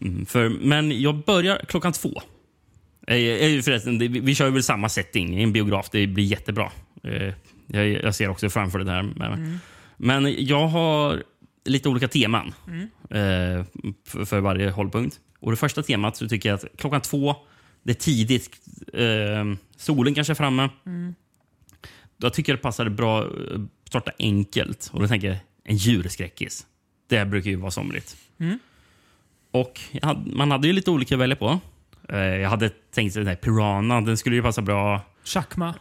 Mm, för, men jag börjar klockan två. Eh, eh, förresten, det, vi, vi kör väl samma setting i en biograf. Det blir jättebra. Eh, jag, jag ser också framför det här. Mm. men jag har lite olika teman Mm. eh, för, för varje hållpunkt. Och Det första temat så tycker jag att klockan två, det är tidigt. Eh, solen kanske är framme. Mm. Då tycker jag det passar bra att starta enkelt. Och då tänker jag en djurskräckis. Det brukar ju vara somrigt. Mm. Och jag hade, man hade ju lite olika att välja på. Eh, jag hade tänkt den här Piranha, den skulle ju passa bra. Chakma.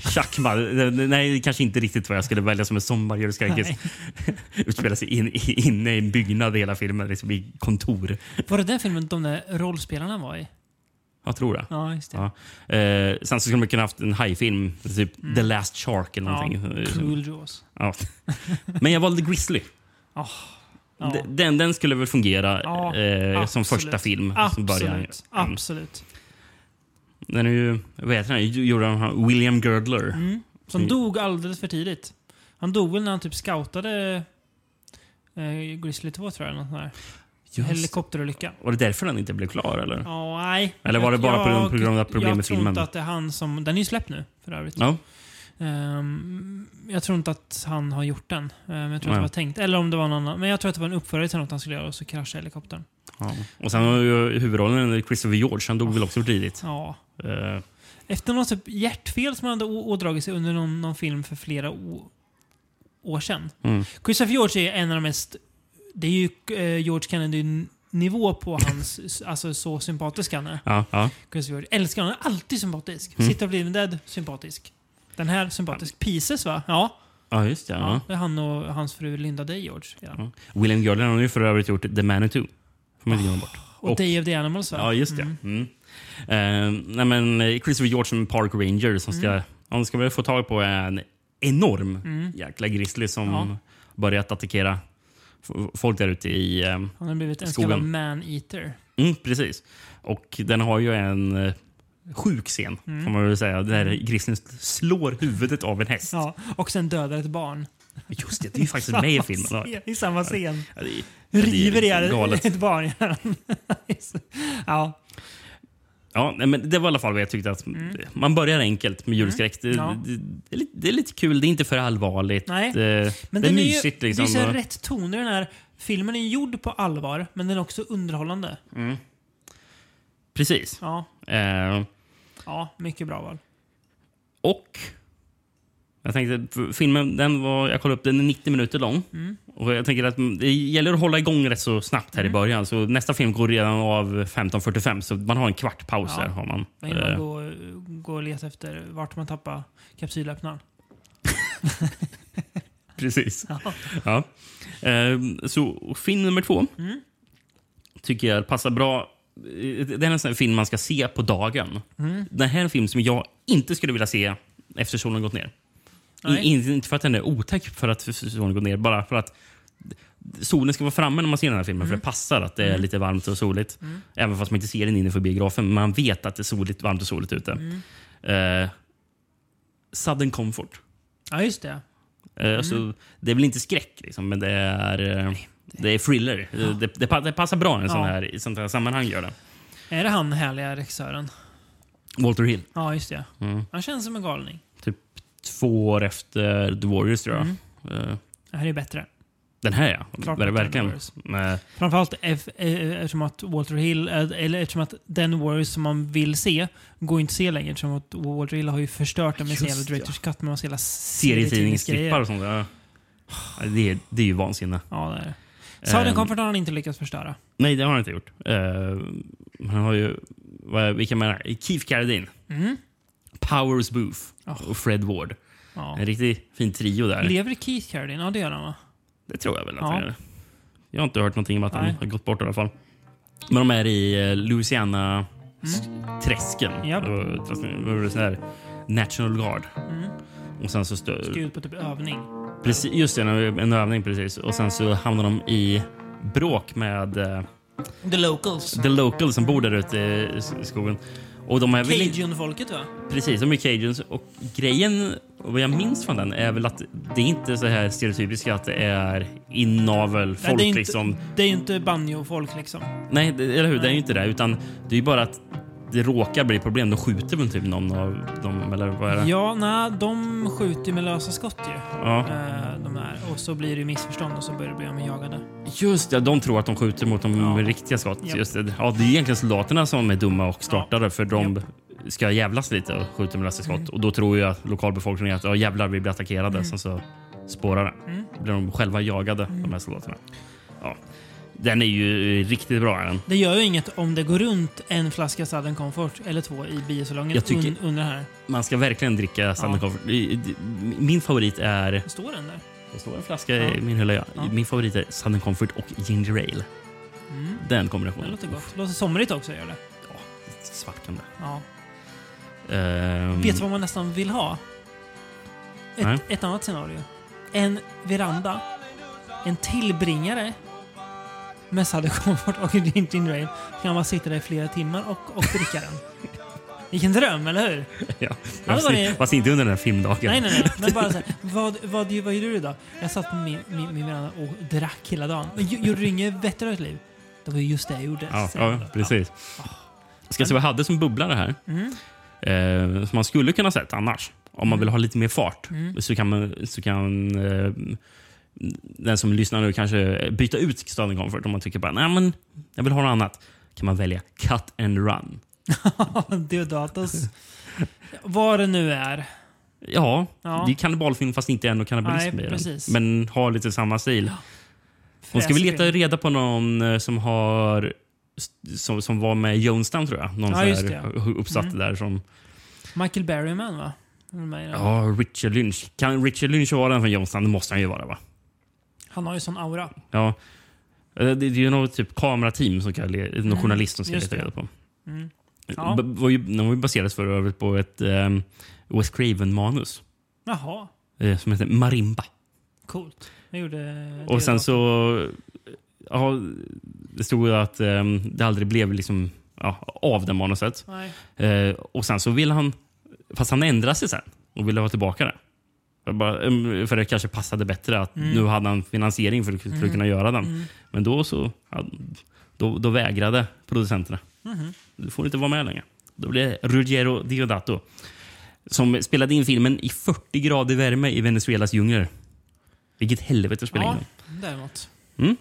Chakma, det- det- nej kanske inte riktigt vad jag skulle välja som en sommardjurskräckis. Nej. (laughs) Utspelar sig in, inne i en byggnad hela filmen, liksom i kontor. Var det den filmen de där rollspelarna var i? Jag tror det. Ja, just det. Ja. Eh, sen så skulle man kunna haft en hajfilm, typ The Last Shark eller Ja, någonting. Eh, Cruel Jaws. Ja. Men jag valde Grizzly. Ja. D- Den, den skulle väl fungera Ja, eh, som första film. Som börjar. Absolut. Mm. Absolut. Den är ju, vad heter den? Gjorde han William Girdler. Mm. Som Mm. dog alldeles för tidigt. Han dog väl när han typ scoutade eh, Grizzly 2 tror jag. Något sånt där. Just. Helikopterolycka. Var det därför den inte blev klar? Eller? Ja, nej. Eller var det bara på Jag- på grund av problem jag med tror filmen? inte att det är han som... Den är ju släppt nu för övrigt. Ja. Ehm, jag tror inte att han har gjort den. Ehm, jag tror att det var tänkt. Eller om det var någon annan. Men jag tror att det var en uppföljare till något han skulle göra och så kraschade helikoptern. ja. Och sen har ju huvudrollen Christopher George. Han dog väl också tidigt. Ja. Eh, Efter något typ hjärtfel som han hade ådragit sig under någon, någon film för flera år sedan. mm. Christopher George är en av de mest... Det är ju eh, George Kennedy-nivå på hans... (laughs) alltså så sympatisk han är. Ja, ja. Christopher George. Älskar honom. Alltid sympatisk. Mm. Sitter of Living Dead, sympatisk. Den här, sympatisk. Pieces va? Ja. ja, just det. ja. Ja. Det är han och hans fru Linda Day George. Ja. Ja. William Girdler har ju för övrigt gjort The Manitou. Får man inte glömma bort. Och, Och- Day of the Animals va? Ja, just det. Mm. Mm. Eh, nej, men Christopher George som Park Ranger som ska, han ska väl få tag på en enorm Mm. jäkla grizzly som Ja. börjat attackera folk där ute i... eh, Han har blivit en Skogen. man-eater. mm, precis. Och den har ju en eh, sjuk scen, Mm. får man väl säga. Där grizzlyn slår huvudet av en häst. Ja, och sen dödar ett barn. Just det, det är ju faktiskt med i filmen. (laughs) Ja, I samma scen. det river det är ihjäl ett barn. (laughs) ja. Ja, men det var i alla fall vad jag tyckte. att Man börjar enkelt med julskräck. Det, Mm. Ja. det, det, är lite, det är lite kul, det är inte för allvarligt. Nej. Det, Men det är mysigt. är ju, liksom. Det är så rätt toner den här filmen. är gjord på allvar, men den är också underhållande. Precis. Ja, Eh, ja mycket bra val. och jag tänkte, filmen den var, jag kollade upp den är 90 minuter lång. Mm. Och jag tänker att det gäller att hålla igång rätt så snabbt här i början. Så nästa film går redan av 15.45 så man har en kvart paus Ja. där. Har man. Men innan Eh, man går, går och letar efter vart man tappar kapsylöppnaren. (laughs) Precis. Ja. Ja. Eh, så film nummer två Mm. tycker jag passar bra. Eh, Det är en sån film man ska se på dagen. Mm. Det här är en film som jag inte skulle vilja se efter solen gått ner. Nej. I, inte- för att den är otäck för att solen går ner, bara för att solen ska vara framme när man ser den här filmen. Mm. För det passar att det är lite varmt och soligt. Även fast man inte ser den inne för biografen. Men man vet att det är soligt, varmt och soligt ute. Mm. Eh, Sudden Comfort. ja, just det. Eh, alltså, det är väl inte skräck, liksom, men det är, eh, det är thriller. Eh, Det, det, det passar bra i en sån Ja. här, i sånt här sammanhang. Gör det. Är det han härliga regissören? Walter Hill. Ja, just det. Mm. Han känns som en galning. Två år efter The Warriors, tror jag. Mm. Eh, Det här är bättre. den här, ja. Klart Ver- verkligen. Men, Framförallt eff- eh, eftersom att Walter Hill, eh, eller eftersom att den Warriors som man vill se, går inte att se längre. Eftersom att Walter Hill har ju förstört den med sin jävla. Directors Cut med massa jävla serietidningsstrippar och sånt där. Det är, det är ju vansinne. Ja, det är det. Southern Comfort har han inte lyckats förstöra. Nej, det har han inte gjort. Uh, han har ju... Vad, vilka menar Keith Carradine, Mm. Powers Booth. Och Fred Ward. Ja. En riktigt fin trio där. Lever Keith Carradine? Ja, det gör han va? Det tror jag väl att han gör. Jag har inte hört någonting om att han Nej. har gått bort i alla fall. Men de är i eh, Louisiana-träsken. Mm. Och träsken- det så här, National Guard. Mm. Och sen så stö- Ska ut på typ övning. precis, just det, en, en övning precis. Och sen så hamnar de i bråk med eh, The Locals. the locals som bor där ute i skogen. Och de är väl Cajun-folket va? Precis, de är cajuns. Och grejen, och vad jag minns från den, är väl att det är inte så här stereotypiskt att det är inavelfolk. Nej, det, är inte, liksom. det är inte banjo-folk liksom. Nej, det, eller hur? Det är Nej. ju inte det. Utan det är ju bara att det råkar bli problem. De skjuter väl typ någon av dem, eller vad är det? Ja, nej, de skjuter ju med lösa skott ju. Ja. Eh, de här. Och så blir det missförstånd och så börjar det bli de jagade. Just det, de tror att de skjuter mot dem Ja. med riktiga skott. Japp. Just det. Ja, det är egentligen soldaterna som är dumma och startade för de ska jävlas lite och skjuter med lösa skott. Mm. Och då tror att lokalbefolkningen att ja, jävlar, vi blir attackerade. Sen så spårar det. Mm. Blir de själva jagade, de här soldaterna. Ja. Den är ju riktigt bra. Den. Det gör ju inget om det går runt en flaska Southern Comfort eller två i biosalongen Jag tycker- un, under här. Man ska verkligen dricka Southern. Comfort. Min favorit är... Står den där? Det står en flaska Ja. i min hylla. Ja. Ja. Min favorit är Southern Comfort och Ginger Ale. Mm. Den Det kombinationen. låter gott. Låter somrigt också gör det. Ja, svarkande. Ja. Ehm, Vet du vad man nästan vill ha? Nej. Ett, ett annat scenario. En veranda. En tillbringare. Med Southern Comfort och Ginger Ale. Så kan man sitta där i flera timmar och, och dricka den. Vilken dröm, eller hur? (laughs) Ja. Ja, var det. Fast inte under den här filmdagen. Nej, nej, nej. Men bara så här, (laughs) vad, vad, vad gjorde du idag? Jag satt på min, min, min veranda och drack hela dagen. Men gj- gjorde du inget vettigare i ditt liv? Det var ju just det jag gjorde. Ja, ja då. precis. Ska se vad jag hade som bubblare här. Mm. Eh, som man skulle kunna sett annars. Om man vill ha lite mer fart Mm. så kan, man, så kan eh, den som lyssnar nu kanske byta ut Southern Comfort om man tycker bara nej men jag vill ha något annat. kan man välja Cut and Run. (laughs) Deodatos. Vad det nu är. Ja, Ja. det är kannibalfilm fast inte ändå kannibalism Nej, i den. precis. Men har lite samma stil. Hon ska väl Fräsig leta reda på någon eh, som har som, som var med i Jonestown tror jag. Någon Ja, just det, ja. Mm. uppsatt där som... Michael Berryman va? Ja, Richard Lynch. Kan Richard Lynch vara den från Jonestown? Det måste han ju vara va? Han har ju sån aura. Ja. Eh, Det det är ju något typ kamerateam, som kan, le- någon Mm, journalist som ska leta reda på. Mm. Ja. B- Var ju, den var ju baserad för övrigt på ett um, Wes Craven-manus Jaha, eh, som heter Marimba. coolt. Jag gjorde Och sen Deodato. så... Ja, det stod ju att ehm, det aldrig blev liksom, ja, av det manuset. Eh, och sen så vill han... Fast han ändrade sig sen och ville ha tillbaka det. Bara, um, för det kanske passade bättre att nu hade han finansiering för att, för att kunna göra den. Men då så då, då vägrade producenterna. Du får inte vara med längre. Då blev det Ruggiero Diodato som spelade in filmen i 40 grader värme i Venezuelas djungler. Vilket helvete att spela in Ja, den. däremot. Mm.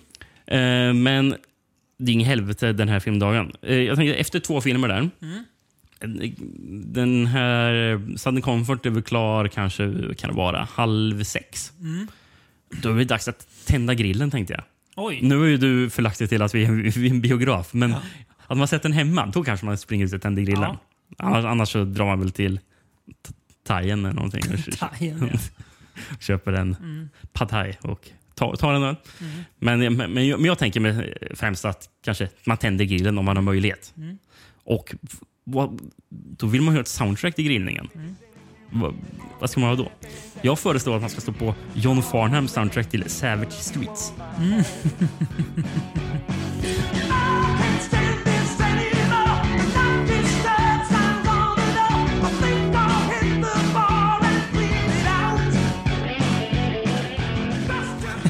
Eh, men det är ingen helvete den här filmdagen. Eh, jag tänker efter två filmer där. Eh, Den här Sudden Comfort är väl klar kanske kan det vara halv sex. Då är det dags att tända grillen tänkte jag. Oj. Nu har ju du förlagt till att vi är en biograf. Men hade man sett den hemma, då kanske man springer ut och tänder grillen. Ja. Annars, annars så drar man väl till thaien eller någonting. och (laughs) Thaien, ja. (laughs) köper en pad thai och tar, tar en öl. Men, men, men, jag, men jag tänker mig främst att kanske man tänder grillen om man har möjlighet. Och f- vad, då vill man ha ett soundtrack till grillningen. Vad, vad ska man ha då? Jag föreslår att man ska stå på John Farnham soundtrack till Savage Streets.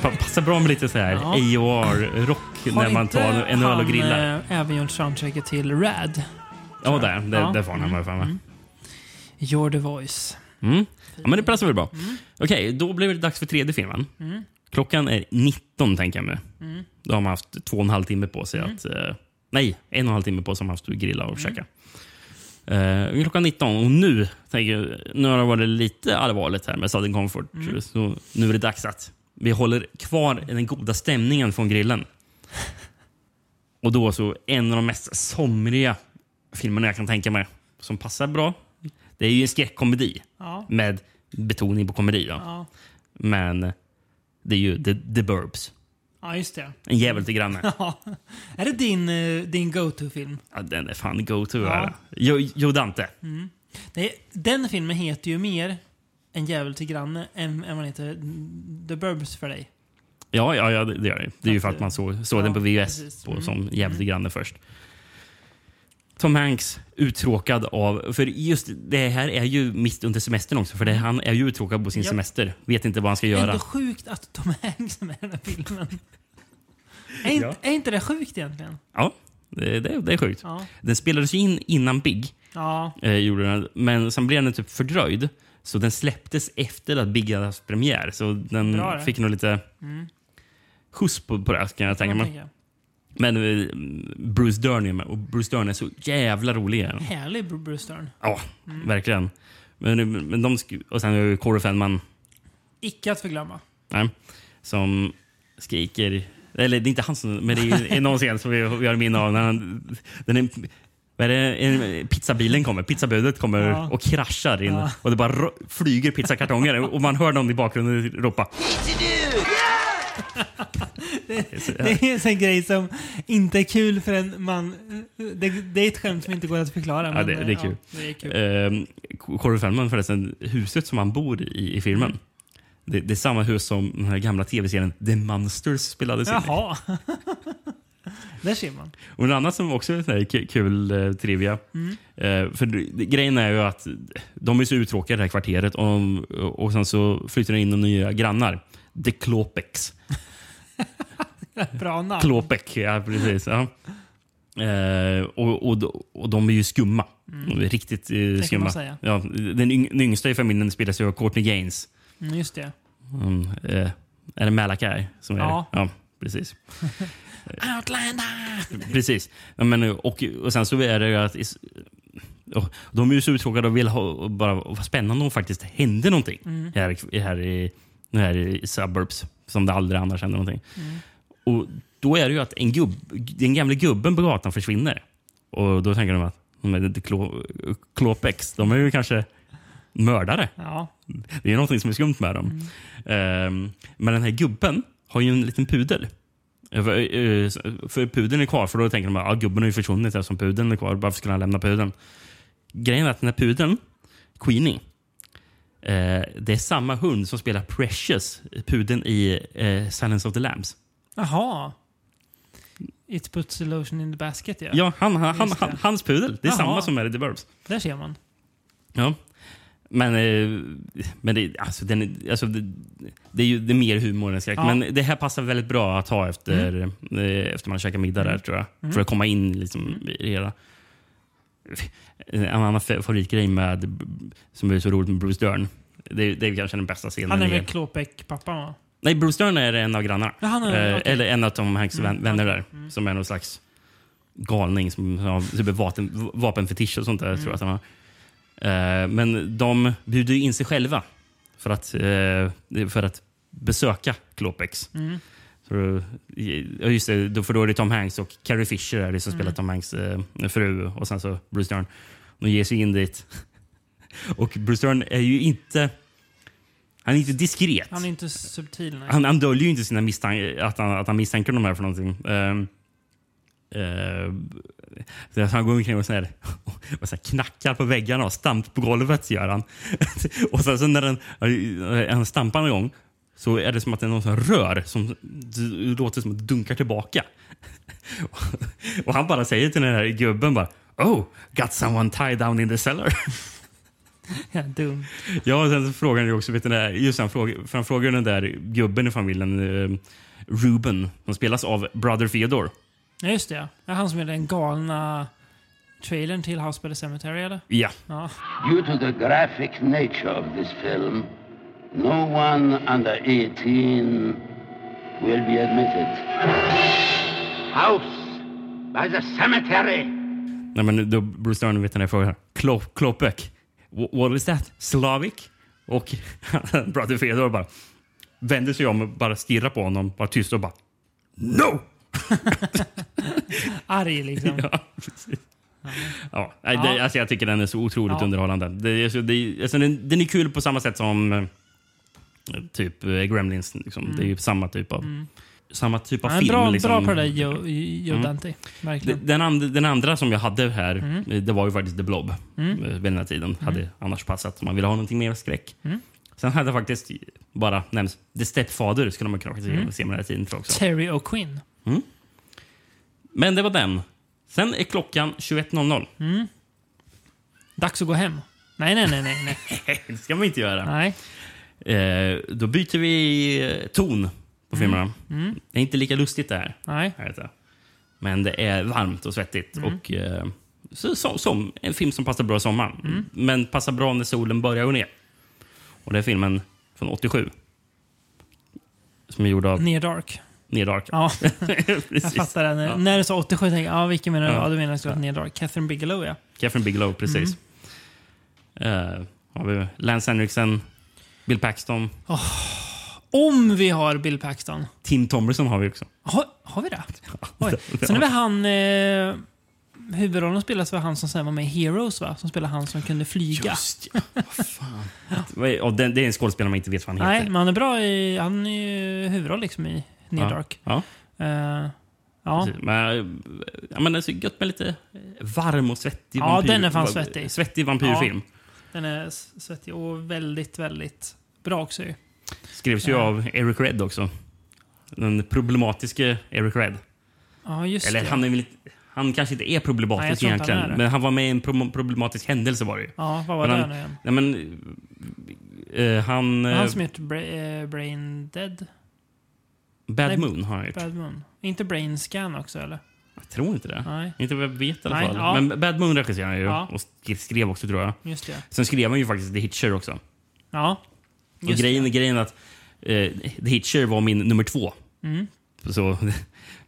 Pa- Passar bra med lite så här Ja. AOR-rock Har när man inte tar en öl och han, grillar. eh, även gjort soundtracket till Rad? Ja, där. där, Ja. där får han mig för mig. You're the voice. Mm. Ja, men det passar väl bra. Okej, då blir det dags för tredje filmen. Klockan är 19, tänker jag mig. Då har man haft två och en halv timme på sig att... Eh, nej, en och en halv timme på sig har man haft att grilla och käka. Eh, klockan 19 och nu, tänker jag, nu har det varit lite allvarligt här med Southern Comfort. Så nu är det dags att vi håller kvar den goda stämningen från grillen. Och då så en av de mest somriga filmerna jag kan tänka mig. Som passar bra. Det är ju en skräckkomedi Ja. med betoning på komedi. Ja. Ja. Men det är ju The, the Burbs. ja, just det. En jävel till granne. (laughs) Ja. Är det din, eh, din go-to-film? Ja, den är fan go-to. Ja. Jo, jo Dante. Det är, den filmen heter ju mer En jävel till granne än, än vad heter The Burbs för dig. Ja, ja, ja, det det gör det. Det är ju för att man såg, såg Ja, den på VHS på, Mm. som jävel till granne först. Tom Hanks uttråkad av... För just det här är ju mitt under semestern också. För det, han är ju uttråkad på sin Ja. semester. Vet inte vad han ska göra. Ändå sjukt att Tom Hanks är med i den här filmen. är, inte, Ja. är inte det sjukt egentligen? Ja, det, det, det är sjukt. Ja. Den spelades ju in innan Big. Ja. Eh, gjorde den, men sen blev den typ fördröjd. Så den släpptes efter att Big hade haft premiär. Så den Bra det. fick nog lite skjuts på, på det kan jag tänka mig. Men eh, Bruce Dern är med och Bruce Dern är så jävla rolig. Ja, Härlig Br- Bruce Stern. ja verkligen. Men, men de sk- och sen har vi Corey Feldman Icke att förglömma. nej, som skriker... Eller det är inte han som... Men det är, är (laughs) någon scen som vi, vi har minne av. När han, den är, vad är det, en, pizzabilen kommer, pizzabudet kommer Ja. och kraschar in. Ja. Och det bara ro- flyger pizzakartonger och man hör någon i bakgrunden ropa. Det är en sån grej som inte är kul för en man. Det, det är ett skämt som inte går att förklara. men, det- det är kul. Ja, det är kul. Eh, Corey Feldman förresten, huset som han bor i i filmen. Mm. Det, det är samma hus som den här gamla tv-serien The Monsters spelades in i. Jaha. (laughs) Där ser man. Och en annan som också är kul eh, trivia. Mm. Eh, för det- grejen är ju att de är så uttråkade i det här kvarteret och, och sen så flyttar det in några nya grannar. The Klopex. (laughs) Bra namn. Klopek, ja precis. Ja. Eh, och, och, och de är ju skumma. De är riktigt eh, kan skumma. man säga. Ja, den, yng, den yngsta i familjen spelas ju av Courtney Gaines. Mm, just det. Mm, eh, är det Malachi som är Ja. det? Ja, precis. (laughs) Outlander! Precis. Ja, men, och, och sen så är det ju att de är ju så uttråkade och vill ha bara vad spännande om faktiskt händer någonting Mm. här, här, i, här i suburbs som det aldrig annars händer någonting. Mm. Och då är det ju att en gubb, den gamla gubben på gatan försvinner. Och då tänker de att de Klo- Klopex, de är ju kanske mördare. Ja. Det är någonting som är skumt med dem. Ehm, men den här gubben har ju en liten pudel. Eh, För, eh, för pudeln är kvar, för då tänker de att ah, gubben har ju försvunnit eftersom pudeln är kvar. Varför skulle han lämna pudeln? Grejen är att den här pudeln, Queenie, eh, det är samma hund som spelar Precious, pudeln i eh, Silence of the Lambs. Jaha. It puts the lotion in the basket, ja. Ja, han, han, han, han, hans pudel. Det är Jaha. samma som är i The Burbs. Där ser man. Ja. Men, eh, men det, alltså, den, är- alltså, det, det är ju det är mer humor än skräck. Ja. Men det här passar väldigt bra att ha efter, eh, efter man har käkat middag där, tror jag. För att komma in liksom, i det hela. En annan fa- favoritgrej med, som är så roligt med Bruce Dern. Det, det är kanske den bästa scenen. Han är i- väl Klåpek-pappan va? Nej, Bruce Dern är en av grannarna. Ja, han är- Eh, okej. Eller en av Tom Hanks vän- Mm, vänner där. Som är någon slags galning som har typ vapen, vapenfetisch och sånt där. Tror jag att han har. Eh, men de bjuder ju in sig själva för att, eh, för att besöka Klåpex. Mm. Så, ja, just det, då, för då är det Tom Hanks och Carrie Fisher är det som Mm. spelar Tom Hanks eh, fru och sen så Bruce Dern. De ger sig in dit. (laughs) Och Bruce Dern är ju inte... Han är inte diskret. Han är inte subtil. Nej. Han, han döljer ju inte sina att han, att han misstänker de här för någonting. Eh, så han går omkring och, så här, (laughs) och så här knackar på väggarna och stamp på golvet. gör han. (laughs) och sen så när den, han stampar en gång så är det som att det är någon här rör som låter som att dunkar tillbaka. (laughs) och han bara säger till den här gubben bara Oh, got someone tied down in the cellar. (laughs) Ja, dum. Ja, och sen frågar han ju också, vet du, när- just han frågar, för han frågar den där gubben i familjen, eh, Ruben, som spelas av Brother Theodore. Ja, just det. Ja. Han som är den galna trailern till House by the Cemetery, eller? Ja, Ja. Due to the graphic nature of this film, no one under 18 will be admitted. House by the cemetery. nej, men då Bruce Dern vet den här frågan. Klo, Klopek, what is that? Slavic? Och (laughs) Brother Theodore bara vänder sig om och bara stirrar på honom, bara tyst och bara No! (laughs) Arg liksom. Ja, precis. Ja, Ja. Det, alltså jag tycker den är så otroligt Ja. underhållande. Det, alltså, det, alltså, den, den är kul på samma sätt som eh, typ eh, Gremlins. Liksom. Det är ju samma typ av, samma typ av är film. bra, liksom. bra på det där Joe, Joe Mm. Dante. Verkligen. Den, and, den andra som jag hade här, Mm. eh, det var ju faktiskt The Blob. Mm. Vid den här tiden. Hade annars passat om man ville ha någonting mer skräck. Mm. Sen hade jag faktiskt bara nämnts The Stepfather skulle man kunna Mm. se med den här tiden också. Terry O'Quinn. Men det var den. Sen är klockan 21.00. Dags att gå hem. Nej, nej, nej, nej. nej. (laughs) det ska man inte göra. nej. Eh, då byter vi eh, ton på filmerna. Mm. Det är inte lika lustigt det här. nej. här. Men det är varmt och svettigt. Mm. Och, eh, så, som, som en film som passar bra i sommaren. Mm. Men passar bra när solen börjar gå ner. Och det är filmen från 87. Som är gjord av Near Dark. Near Dark. Ja, (laughs) jag fattar det. Ja. när du sa 87 tänkte jag, ja, vilken menar du? Ja. Ja, du menar såklart Near Dark. Catherine Bigelow, ja. Catherine Bigelow, precis. Mm. Eh, har vi Lance Henriksen, Bill Paxton, Om vi har Bill Paxton. Tim Thomerson har vi också. Har, har vi det? (laughs) Oj. Sen är väl han... Eh, huvudrollen spelas av han som sen var med i Heroes, va? Som spelar han som kunde flyga. Just ja, (laughs) vad fan. Och det, det är en skådespelare man inte vet vad han Nej, heter. men han är bra i... Han är ju huvudroll liksom i Near ja. Dark. Ja. Eh, ja. Precis. Men, ja, men det är så gött med lite varm och svettig Ja, den är fan svettig. Svettig vampyrfilm. Den är svettig och väldigt, väldigt bra också ju. Skrevs ju Ja. av Eric Red också. Den problematiske Eric Red. Ja, just Eller det. han, är väl, han kanske inte är Nej, problematisk tror inte han egentligen. är. Men han var med i en pro- problematisk händelse var det ju. Ja, vad var Men det han- nu igen? Nej, men, eh, han... Var eh, Han som gjort Bra- eh, Brain Dead? Bad nej, Moon har han gjort. Bad Moon. Inte Brain Scan också eller? Jag tror inte det. Nej, Inte vad jag vet i alla Nej, fall. ja. Men Bad Moon regisserade han ju. Ja. Och sk- skrev också tror jag. just det. Sen skrev han ju faktiskt The Hitcher också. Ja. Och Just grejen, det. grejen är att eh, The Hitcher var min nummer två. Mm. Så,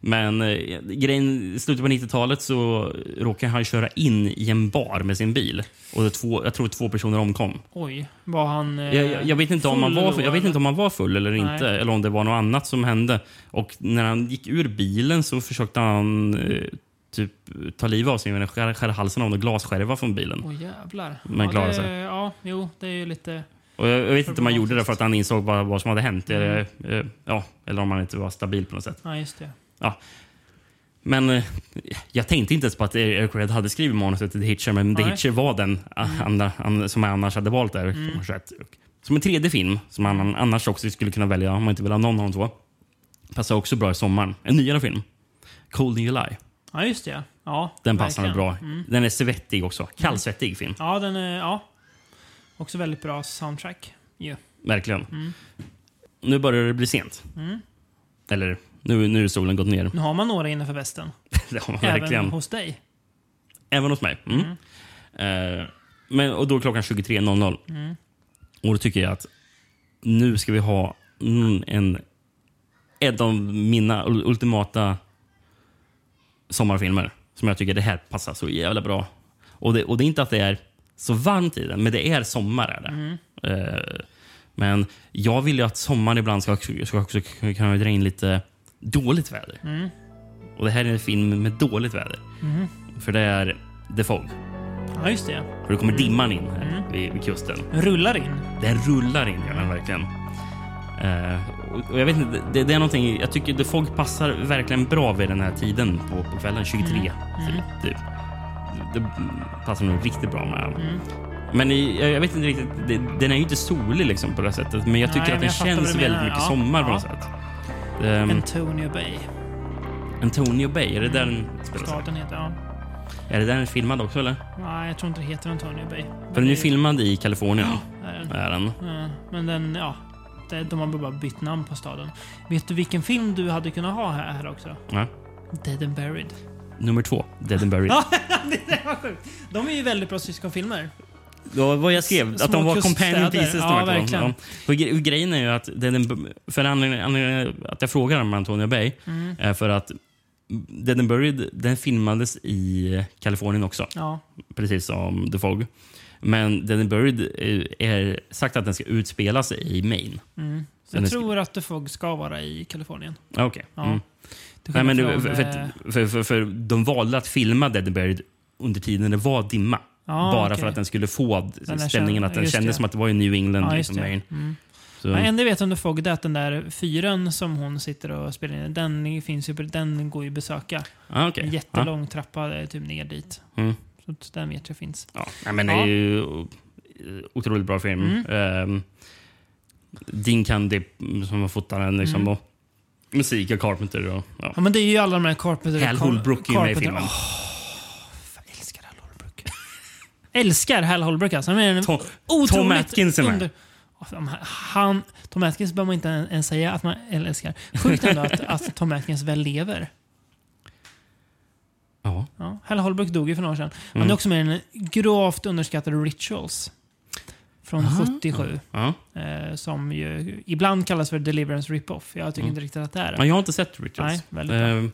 men eh, grejen, i slutet på 90-talet så råkade han köra in i en bar med sin bil. Och det två, jag tror två personer omkom. Oj, var han eh, Jag, jag, vet inte om han var, jag vet inte om han var full eller Nej. inte. Eller om det var något annat som hände. Och när han gick ur bilen så försökte han eh, typ ta livet av sig genom att skära, skära halsen av en glasskärva från bilen. Åh jävlar. Men ja, klarade sig. Ja, jo, det är ju lite... Och jag, jag vet inte om han gjorde det för att han insåg vad, vad som hade hänt. Mm. Eller, eh, ja, eller om han inte var stabil på något sätt. Ja, just det. Men eh, jag tänkte inte ens på att Eric Red hade skrivit manuset till The Hitcher, men The Nej. Hitcher var den a- andra, an, som jag annars hade valt där. Mm. Som en tredje film, som han annars också skulle kunna välja om man inte vill ha någon av de två. Passar också bra i sommaren. En nyare film. Cold in July. Ja, just det. Ja, Den passar verkligen. bra. Mm. Den är svettig också. Kallsvettig film. Ja, den är... Ja. Också väldigt bra soundtrack. ju. Verkligen. Mm. Nu börjar det bli sent. Eller, nu, nu är solen gått ner. Nu har man några innanför västen. (laughs) Det har man Även verkligen. hos dig. Även hos mig. Mm. Eh, men, och då är klockan 23.00. Mm. Och då tycker jag att nu ska vi ha mm, en, en av mina ul- ultimata sommarfilmer. Som jag tycker det här passar så jävla bra. Och det, och det är inte att det är så varmt i den, men det är sommar. Är det. Mm. Eh, men jag vill ju att sommaren ibland ska, ska också kunna dra in lite dåligt väder. Mm. Och det här är en film med dåligt väder. För det är The Fog. Ja, just det. För då kommer dimman in här Mm. vid, vid kusten. Rullar in. Den rullar in, gör den verkligen. Eh, och- och jag vet inte, det, det är någonting, jag tycker The Fog passar verkligen bra vid den här tiden på, på kvällen, 23. Mm. Typ, typ. Det passar nog riktigt bra med. Mm. Men i, jag, jag vet inte riktigt, det, den är ju inte solig liksom på det sättet. Men jag tycker Nej, att den känns väldigt mycket Ja, sommar på ja. något sätt. Um, Antonio Bay. Antonio Bay, är det där den spelar? Staden heter... Ja. Är det där den är filmad också eller? Nej, jag tror inte det heter Antonio Bay. För den är ju filmad i Kalifornien. Är den. Är den. Ja, men den, ja. De har bara bytt namn på staden. Vet du vilken film du hade kunnat ha här, här också? Ja. Dead and Buried. Nummer två, Dead and Buried. Ja, det var sjukt. De är ju väldigt bra syskonfilmer. Det var vad jag skrev, S- att de var companion pieces. Ja, de verkligen. Ja. För gre- grejen är ju att and, för anledningen, att jag frågar om Antonio Bay Mm. är för att Dead and Buried den filmades i Kalifornien också, Ja. precis som The Fog. Men Dead and Buried är- sagt att den ska utspela sig i Maine. Mm. Den jag tror att The Fog ska vara i Kalifornien. Okej. Ja. Mm. Nej, men det, för, för, eh, för, för, för de valde att filma Dead Buried under tiden det var dimma. Ja, bara okej. för att den skulle få Den stämningen att den kändes det. som att det var i New England. Just liksom. Mm. Så, Men enda jag vet det är att den där fyren som hon sitter och spelar in, den, finns ju, den går ju att besöka. ah, okay. En jättelång trappa eh, typ ner dit. Mm. Så den vet jag finns. Ja, men det är ju eh, otroligt bra film. Mm. Um, Dean Candy mm, som har fotat den. Liksom, Mm. och musik av Carpenter. Och, ja. Ja, men det är ju alla de här Carpenter... Hal Holbrook är ju med i filmen. Åh, jag älskar Hal Holbrook. älskar Hal Holbrook alltså. Han är en Tom, otroligt Tom Atkins är med. under- Han, Tom Atkins behöver man inte ens säga att man älskar. Sjukt ändå att, att Tom Atkins väl lever. Ja. Ja, Hal Holbrook dog ju för några år sedan. Han Mm. är också med i den gravt underskattade Rituals. Från 77. Ja. Eh, som ju ibland kallas för Deliverance Rip-Off. Jag tycker Mm. inte riktigt att det är Men det. jag har inte sett Rituals. Nej, väldigt bra. Ehm,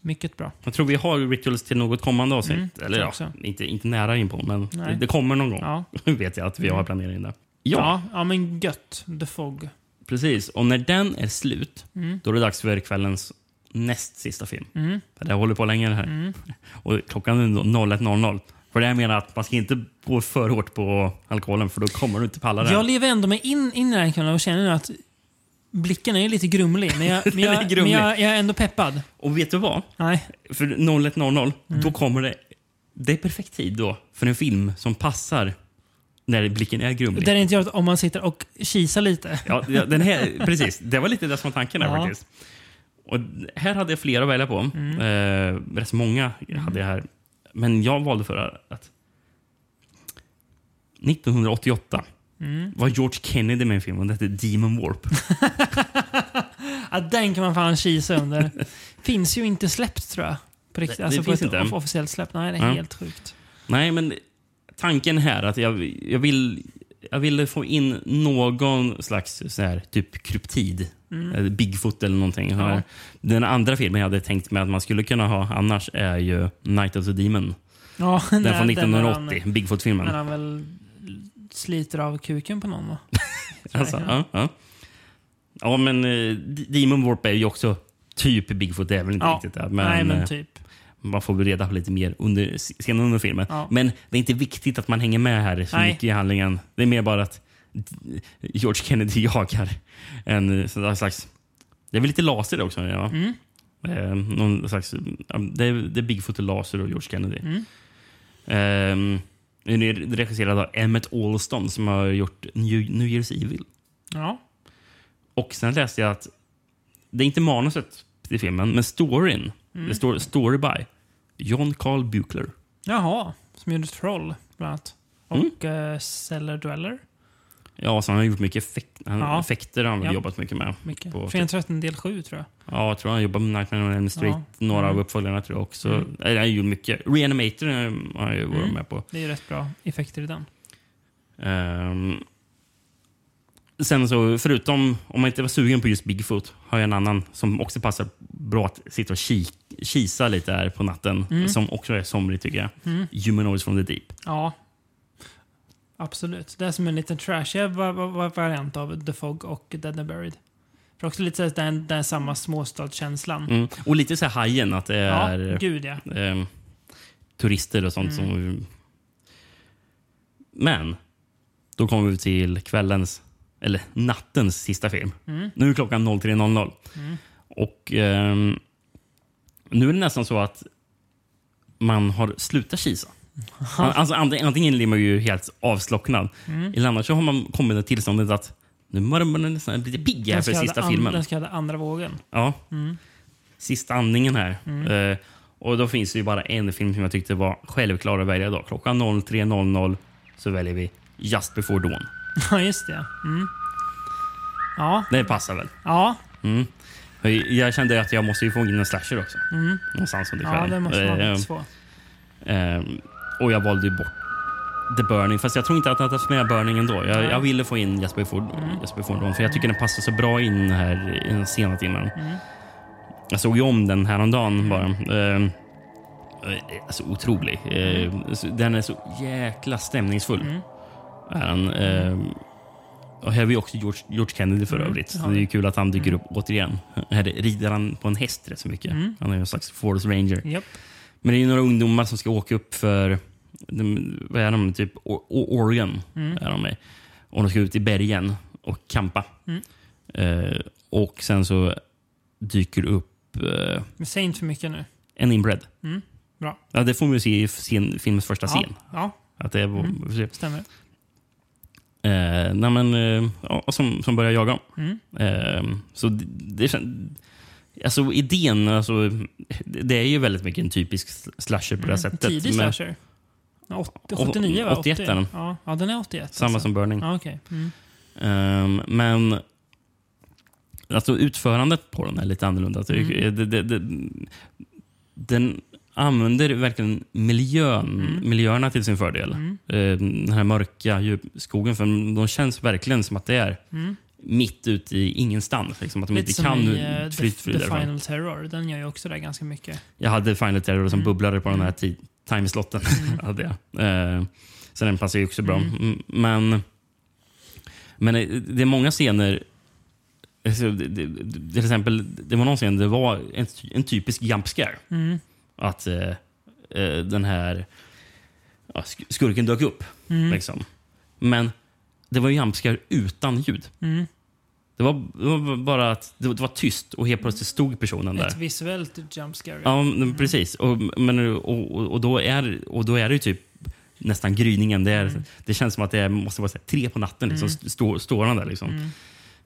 Mycket bra. jag tror vi har Rituals till något kommande avsnitt. Mm, Eller ja, också. inte, inte nära in på, men det, det kommer någon gång. Ja. (laughs) vet jag att vi har Mm. planerat in det. Ja. Ja, ja, men gött. The Fog. precis. Och när den är slut, Mm. då är det dags för kvällens näst sista film. Mm. Det håller på länge det här. Mm. (laughs) Och klockan är 01.00. För det jag menar att man ska inte gå för hårt på alkoholen för då kommer du inte palla det. Jag lever ändå mig in, in i den här och känner nu att blicken är lite grumlig. Men jag, (laughs) men jag, men grumlig. jag, jag är ändå peppad. Och vet du vad? Nej. För 01.00, Mm. då kommer det... Det är perfekt tid då för en film som passar när blicken är grumlig. Det är inte jag om man sitter och kisar lite. Ja, den här, (laughs) precis. Det var lite det som var tanken där Ja. faktiskt. Och här hade jag flera att välja på. Mm. Eh, rätt många hade jag här. Men jag valde för att 1988 Mm. var George Kennedy med i en film och det hette Demon Warp. (laughs) Ja, den kan man fan kisa under. (laughs) Finns ju inte släppt tror jag. På riktigt. Det- det alltså finns inte. off- officiellt släpp. Nej, det är Ja. helt sjukt. Nej, men tanken här att jag, jag vill jag ville få in någon slags så här, typ kryptid. Eh, Bigfoot eller någonting. Mm. Ja. Den andra filmen jag hade tänkt mig att man skulle kunna ha annars är ju Night of the Demon. Ja, (laughs) Den nej, från när 1980, Han, Bigfoot-filmen. när han väl sliter av kuken på någon va? (laughs) Alltså, ja, ja. ja, men eh, Demon Warp är ju också typ Bigfoot. Det är väl inte Ja. riktigt det. Men, Nej, men eh, typ. Man får reda på lite mer under, senare under filmen. Ja. Men det är inte viktigt att man hänger med här så Nej. mycket i handlingen. Det är mer bara att George Kennedy jagar en sån slags... Det är väl lite laser också? Ja. Mm. Eh, någon slags, det, är, det är Bigfoot och laser och George Kennedy. Mm. Eh, den är regisserad av Emmett Alston som har gjort New, New Year's Evil. Ja. Och sen läste jag att det är inte manuset till filmen, men storyn. Mm. Det står story by John Carl Buchler. Jaha. Som gjorde Troll, bland annat. och mm. Cellar Dweller. Ja, så han har gjort mycket effekt, han, Ja. effekter. Han har Ja. jobbat mycket med. Mycket. På- Fredag 13 del 7 tror jag. Ja, jag tror han jobbar med Nightmare on Elm Street. Ja. Några Mm. av uppföljarna tror jag också. Mm. Nej, Han har gjort mycket. Reanimator har han ju varit Mm. med på. Det är ju rätt bra effekter i den. Ehm, sen så, förutom om man inte var sugen på just Bigfoot, har jag en annan som också passar bra att sitta och kik, kisa lite här på natten. Mm. Som också är somrig tycker jag. Mm. Humanoids from the Deep. Ja. Absolut. Det är som en liten trashig va- va- va- variant av The Fog och Dead and Buried. För också lite så den, den samma småstadskänslan. Mm. Och lite så här hajen, att det Ja, är gud ja. ehm, turister och sånt. Mm. Som, men, då kommer vi till kvällens, eller nattens sista film. Mm. Nu är klockan 03.00. Mm. Och ehm, nu är det nästan så att man har slutat kisa. Alltså, ant- antingen blir man ju helt avslocknad. Mm. Eller annars så har man kommit till tillståndet att nu börjar man nästan lite pigg här för sista filmen. Den så kallade andra vågen. Ja, Mm. sista andningen här. Mm. Eh, och då finns det ju bara en film som jag tyckte var självklar att välja idag. Klockan 03.00 så väljer vi Just before dawn. (laughs) Ja, just det. Mm. Ja, Det passar väl? ja, Mm. Jag kände att jag måste ju få in en slasher också. mm. Någonstans under ja kvällen. det måste man Eh, få. Ehm, och jag valde ju bort The Burning. Fast jag tror inte att jag hade haft med Burning ändå. Jag, jag ville få in Jesper Ford, Mm. Jesper Ford Dawn, för jag tycker den passar så bra in här i den sena timmen. Mm. Jag såg ju om den häromdagen bara. Ehm, eh, alltså otrolig. Så den är så jäkla stämningsfull. Mm. Är den. Ehm, och här har vi också George, George Kennedy för Mm, övrigt. Så har det är ju kul att han dyker upp återigen. Här rider han på en häst rätt så mycket. Mm. Han är ju en slags Forest Ranger. Japp. Men det är ju några ungdomar som ska åka upp för, de, vad är de, typ Oregon. Mm. Är de med. Och de ska ut i bergen och campa. Mm. Eh, och sen så dyker upp eh, säg inte för mycket nu. en inbred. Mm. Bra. Ja, det får vi se i scen, filmens första Ja, scen. ja, Att det Mm. stämmer. Eh, nej, men, eh, ja, som, som börjar jaga. Mm. Eh, så det, det Alltså idén, alltså, det det är ju väldigt mycket en typisk slasher på det här sättet. Mm. Tidig Men slasher. Ja, åt- 79 va? 81 är den. Ja, ja, den är 81. Samma alltså. som Burning. Ja, okej. Mm. Ehm, men alltså utförandet på den är lite annorlunda. tycker Mm. det, det, den använder verkligen miljön, Mm. miljöerna till sin fördel. Mm. Ehm, den här mörka skogen, för de känns verkligen som att det är Mm. mitt ute i ingenstans. Liksom, att de Lite inte kan i uh, fly, The, fly The. Final Terror. Den gör ju också det ganska mycket. Jag hade Final Terror som Mm. bubblade på den här ti- timeslotten. (laughs) hade jag. Ehm, så den passar ju också bra. Mm. Mm, Men, men eh, det är många scener Alltså, till exempel, det var någon scen det var en, en typisk jump scare. Mm. Att eh, eh, den här ja, sk- skurken dök upp. Mm. Liksom. Men det var jump scare utan ljud. Mm. Det var, det var bara att det var, tyst och helt plötsligt stod personen där. Ett visuellt jump scare. Ja, men precis. Och, men, och, och, och, då är, och då är det ju typ nästan gryningen. Det, är, Mm. det känns som att det måste vara här, tre på natten. Liksom, Mm. stå, står han där. Liksom. Mm.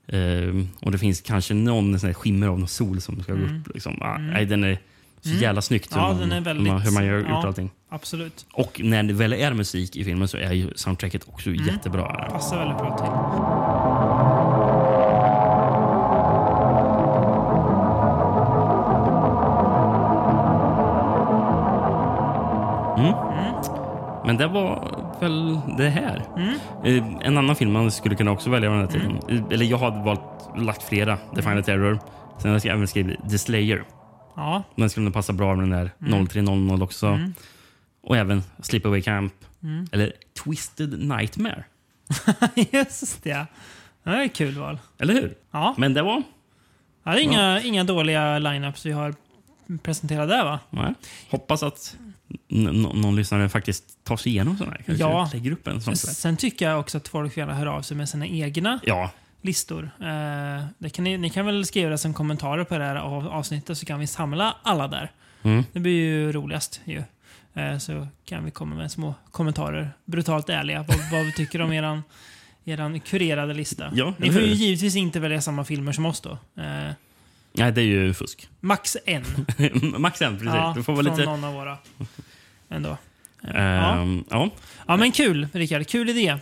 Ehm, och det finns kanske någon sån skimmer av någon sol som ska gå Mm. upp. Liksom. Ah, Mm. Nej, den är så Mm. jävla snyggt Ja, hur, man, den är väldigt- hur, man, gör ja. ut allting. Absolut. Och när det väl är musik i filmen så är ju soundtracket också Mm. jättebra. Passar väldigt bra till. Mm. Mm. Men det var väl det här. Mm. Eh, En annan film man skulle kunna också välja den här tiden. Eh, Eller jag har valt, lagt flera. The Final Terror. Sen har jag även skrivit The Slayer. Ja. Den skulle nog passa bra med den där Mm. 0300 också. Mm. Och även Sleepaway Camp. Mm. Eller Twisted Nightmare. (laughs) Just det. Det är ett kul val. Eller hur? Ja. Men det var... Ja, det är inga, inga dåliga lineups vi har presenterat där va? Nej. Hoppas att någon lyssnare faktiskt tar sig igenom sådana här. Kanske Ja. lägger upp en sån. Sen tycker jag också att folk gärna höra av sig med sina egna Ja, listor. Eh, det kan ni, ni kan väl skriva det som kommentarer på det här av, avsnittet så kan vi samla alla där. mm. Det blir ju roligast ju. Eh, så kan vi komma med små kommentarer, brutalt ärliga, vad, vad vi tycker om eran, eran kurerade lista. Ja, ni får ju givetvis inte välja samma filmer som oss då. Eh, Nej, det är ju fusk. max en. (laughs) Max en, precis. Ja, du får vara från lite... någon av våra. Ändå. Ehm, ja. Ja, men kul, Rickard. Kul idé.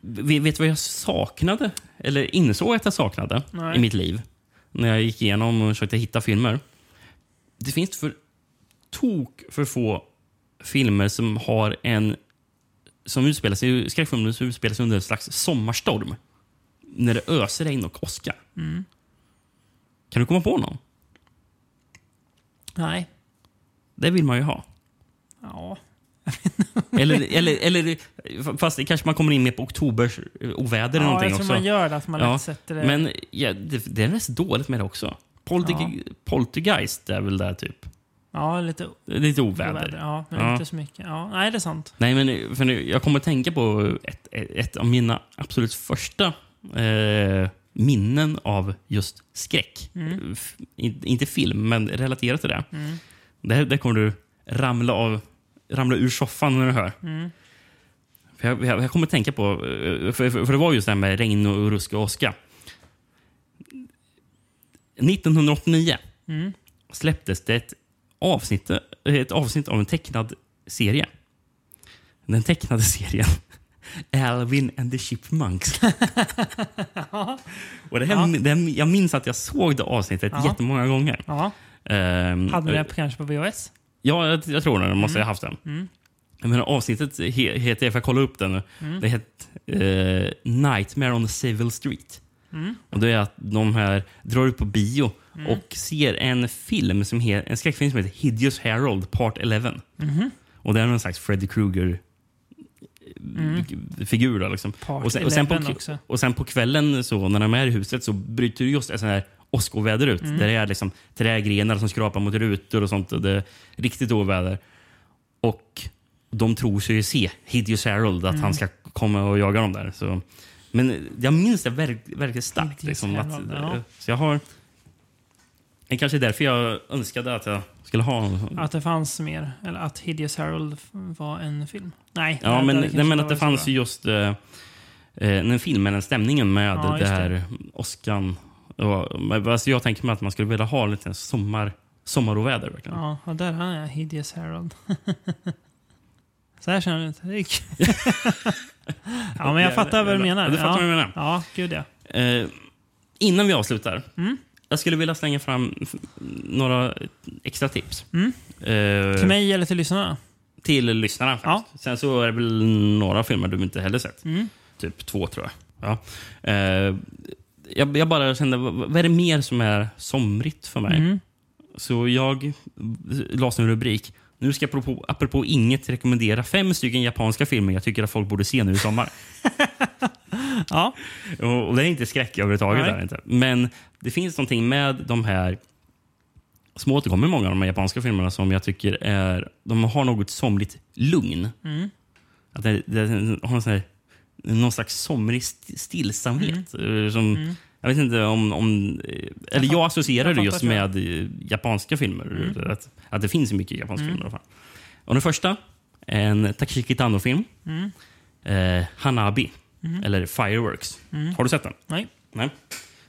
Vi- Vet du vad jag saknade? Eller insåg att jag saknade Nej. i mitt liv? När jag gick igenom och försökte hitta filmer. Det finns för tok för få filmer som har en... Som utspelar sig, skräckfilmer som utspelar sig under en slags sommarstorm. När det öser regn och åska. Mm. Kan du komma på någon? nej. Det vill man ju ha. Ja. (laughs) Eller, eller, eller, fast det kanske man kommer in med på oktobers oväder eller ja, någonting jag tror också. man gör det. Att man Ja, sätter det. Men ja, det, det är rätt dåligt med det också. Polter, Ja. Poltergeist är väl där typ. ja, lite Det Lite oväder. oväder. Ja, men Ja. inte så mycket. Ja, nej, det är sant. Nej, men för nu, jag kommer att tänka på ett, ett, av mina absolut första eh, minnen av just skräck. Mm. In, inte film, men relaterat till det. Där, där kommer du ramla, av, ramla ur soffan när du hör. Mm. För jag, jag, jag kommer tänka på, eh, för, för, för det var just det här med regn och rusk och åska. 1989 Mm. släpptes det ett avsnitt, ett avsnitt av en tecknad serie. Den tecknade (laughs) serien Alvin and the Chipmunks. (laughs) och det här, det här, jag minns att jag såg det avsnittet Ja. jättemånga gånger. Ja. Ehm, Hade ni det på- kanske på VHS? Ja, jag, jag tror det. De måste ha haft den. Mm. Men avsnittet he, heter, jag kolla upp den nu, Mm. det heter eh, Nightmare on the Civil Street. Mm. Och det är att de här drar ut på bio och ser en film som he, en skräckfilm som heter Hideous Harold Part 11. Mhm. Och det är någon slags Freddy Krueger figur. Då, liksom. Mm. Part och, sen, och, sen på, 11 också. och sen på kvällen så, när de är i huset så bryter just ett sånt här åskoväder ut. Mm. Där det är liksom trädgrenar som skrapar mot rutor och sånt. Och det är riktigt oväder. Och de tror sig ju se Hideous Harold, att Mm. han ska komma och jaga dem där. Så, men jag minns det verk, verkligen starkt. Liksom, att, ja. Så jag har... Det är kanske därför jag önskade att jag skulle ha... Att det fanns mer? Eller att Hideous Harold var en film? Nej. Ja, det men, hade nej, men att det fanns bra. ju just eh, eh, en film med den stämningen med Ja, det här åskan. Och, alltså, jag tänker mig att man skulle vilja ha lite sommar, sommaroväder. Verkligen. Ja, och där har jag Hideous Harold. (laughs) så här känner du inte? Kul. (laughs) ja, men jag fattar vad du menar. Ja, du fattar ja. vad jag menar. Ja, gud ja. Eh, innan vi avslutar. Mm. Jag skulle vilja slänga fram några extra tips. Mm. Eh, Till mig eller till lyssnarna? till lyssnarna. Ja. Sen så är det väl några filmer du inte heller sett. Mm. Typ två, tror jag. Ja. Eh, jag, jag bara kände, vad, är det mer som är somrigt för mig? Mm. Så jag las en rubrik. Nu ska jag apropå, apropå inget rekommendera fem stycken japanska filmer jag tycker att folk borde se nu i sommar. (laughs) Ja. och, och det är inte skräck överhuvudtaget. Nej. Är det inte. Men det finns någonting med de här som återkommer i många av de här japanska filmerna som jag tycker är... De har något somrigt lugn. Mm. Att det, det har en sån här, någon slags somrig st- stillsamhet. Mm. eh, Som, Jag vet inte om... om eh, eller jag associerar jag det fattar, just med eh, japanska filmer. Att, att det finns mycket japanska Mm. filmer i alla fall. Och den första, en Takashi Kitano-film. Mm. Eh, Hanabi, eller Fireworks. Har du sett den? Nej. Nej.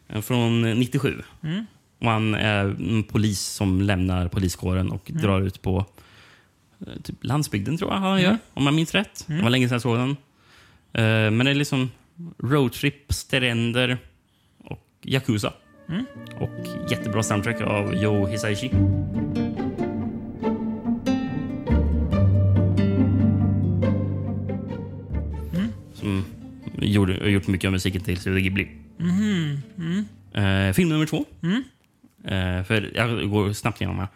En Från 97. Mm. Och han är en polis som lämnar poliskåren och Mm. drar ut på eh, typ landsbygden, tror jag han gör. Om jag minns rätt. Mm. Det var länge sedan jag såg den. Eh, men det är liksom roadtrip, stränder och Yakuza. Mm. Och jättebra soundtrack av Joe Hisaishi. Som gjorde, har gjort mycket av musiken till Studio Ghibli. Eh, film nummer två. Eh, för jag går snabbt igenom här.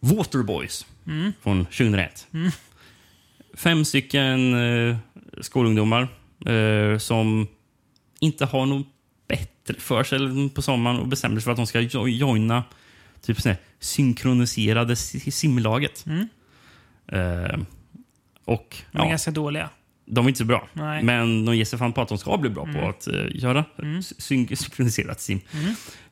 Waterboys från 2001. Fem stycken eh, skolungdomar eh, som inte har något bättre för sig på sommaren och bestämmer sig för att de ska jo- joina typ sån här synkroniserade si- simlaget. Eh, och De är ja, ganska dåliga. de är inte så bra. Nej. Men de ger sig fan på att de ska bli bra på att uh, göra syn- synkroniserat sim.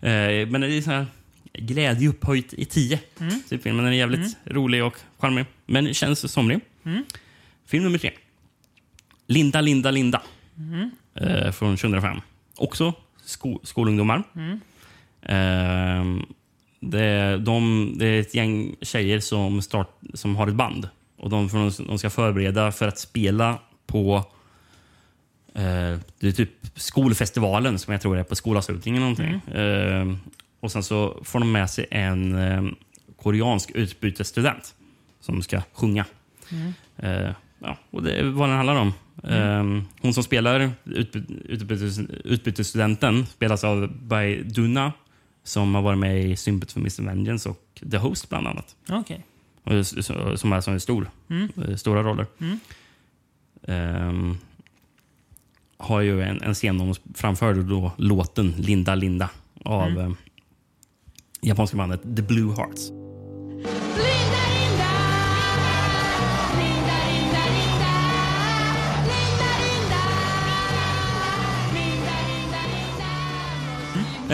Eh, men det är så här glädje upphöjt i tio. Typ, filmen är jävligt rolig och charmig. Men känns somrig. Film nummer tre. Linda, Linda, Linda. Eh, från 2005. Också sko- skolungdomar. Eh, det, är, de, det är ett gäng tjejer som, start, som har ett band. Och de, de ska förbereda för att spela på eh, det är typ skolfestivalen som jag tror är på skolavslutningen. Någonting. Eh, och sen så får de med sig en eh, koreansk utbytesstudent som ska sjunga. Eh, ja, och det är vad den handlar om. Eh, hon som spelar utby utbytes utbytesstudenten spelas av Bai Duna som har varit med i Sympathy for Mr. Vengeance och The Host bland annat. Okej. Och Som är som är stor, eh, stora roller. Ehm, har ju en, en scen där de framförde då låten Linda Linda av eh, japanska bandet The Blue Hearts. Linda,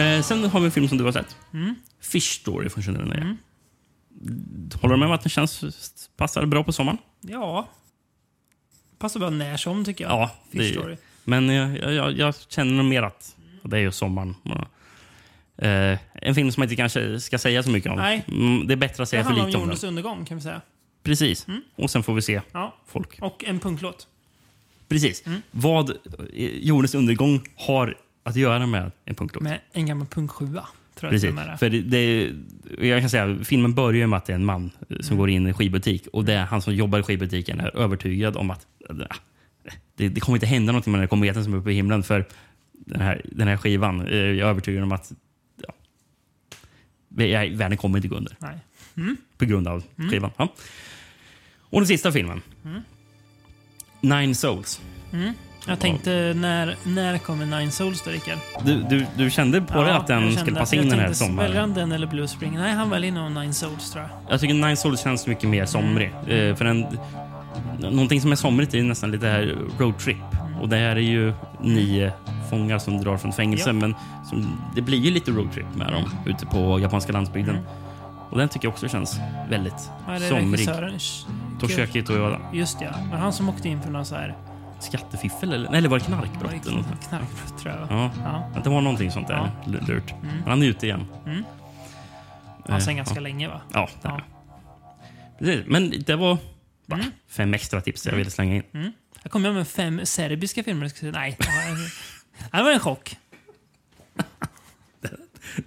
Eh, sen har vi en film som du har sett. Fish Story från 2009. Håller du med om att den känns, passar bra på sommaren? Ja. Passar bra när som tycker jag. Ja, Fish det, Story. men jag, jag, jag känner nog mer att det är ju sommaren. Eh, en film som man inte kanske ska säga så mycket om. Nej. Mm, det är bättre att säga för handlar om lite om den. jordens undergång kan vi säga. Precis. Och sen får vi se Ja. folk. Och en punktlåt. Precis. Mm. Vad eh, jordens undergång har att göra med en punktlåt. Med en gammal punksjua. Precis. För det, det, jag kan säga, filmen börjar med att det är en man eh, som Mm. går in i en skivbutik och det är han som jobbar i skivbutiken är övertygad om att eh, det, det kommer inte hända någonting med den här kometen som är uppe i himlen för den här, den här skivan. eh, Jag är övertygad om att ja, världen kommer inte gå under Nej. på grund av Mm. skivan. Ja. Och den sista filmen. Nine Souls. Jag tänkte, när, när kommer Nine Souls då, Rickard? Du, du, du kände på dig att den kände skulle passa in den här tänkte, Väljer sommaren? han den eller Blue Spring? Nej, han väljer nog Nine Souls tror jag. Jag tycker Nine Souls känns mycket mer somrig. Eh, för en, någonting som är somrigt är nästan lite här roadtrip. Och det här är ju nio fångar som drar från fängelse. Ja. Men som, det blir ju lite roadtrip med dem ute på japanska landsbygden. Och den tycker jag också känns väldigt somrig. Toshiaki Toyoda. Just ja. Men han som åkte in för någon så här... Skattefiffel eller, eller var det knarkbrott? något sånt? Knarkbrott tror jag. Ja, Ja. det var någonting sånt där Ja. lurt. Men han är ute igen. Han har Eh, sen ganska ja. länge va? Ja, det Ja. Precis. Men det var bara fem extra tips jag ville slänga in. Jag kom med fem serbiska filmer. Nej, det var- det var en chock. (laughs)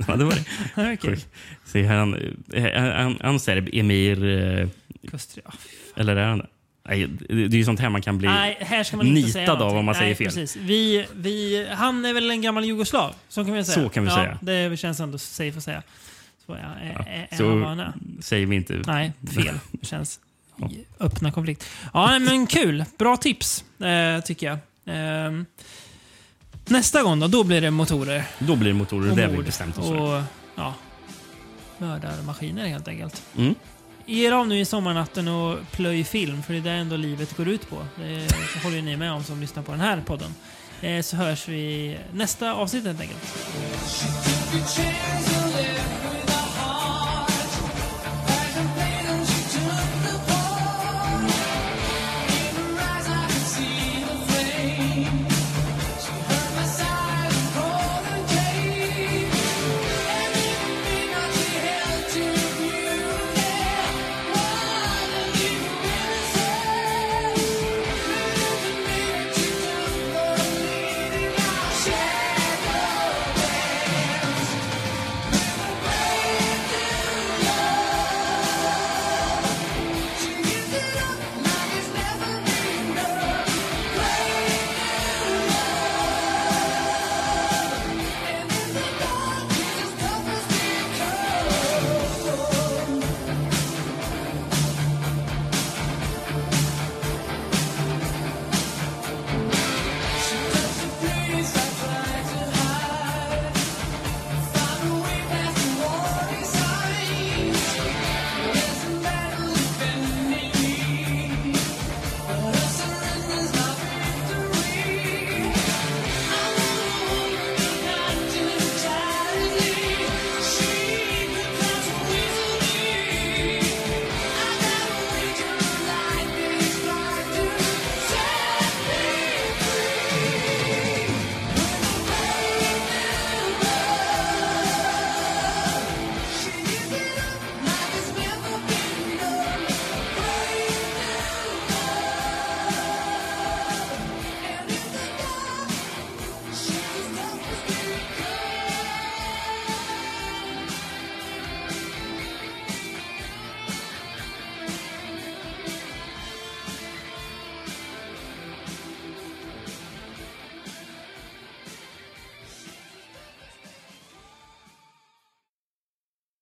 Ja, det var det. (laughs) Det var kul. Se han, eh, han, han serb, Emir... eh, Kust, ja. Eller är han det? Nej, det är ju sånt här man kan bli... Nej, här ska man inte nitad säga av om man säger fel. Precis. Vi, vi, han är väl en gammal jugoslav? Så kan vi säga. Så kan vi ja, säga. Det känns ändå safe att säga. Så, ja, är, är, är så-? Säger vi inte. Nej, fel. (laughs) Det känns öppna konflikt. Ja, men kul. Bra tips, eh, tycker jag. Ehm, nästa gång då, då blir det motorer Då blir det motorer. och Det har vi bestämt oss för. Och ja, mördarmaskiner helt enkelt. Mm. Ge er av nu i sommarnatten och plöj film, för det är det ändå livet går ut på. Det håller ju ni med om som lyssnar på den här podden. Eh, så hörs vi nästa avsnitt helt enkelt.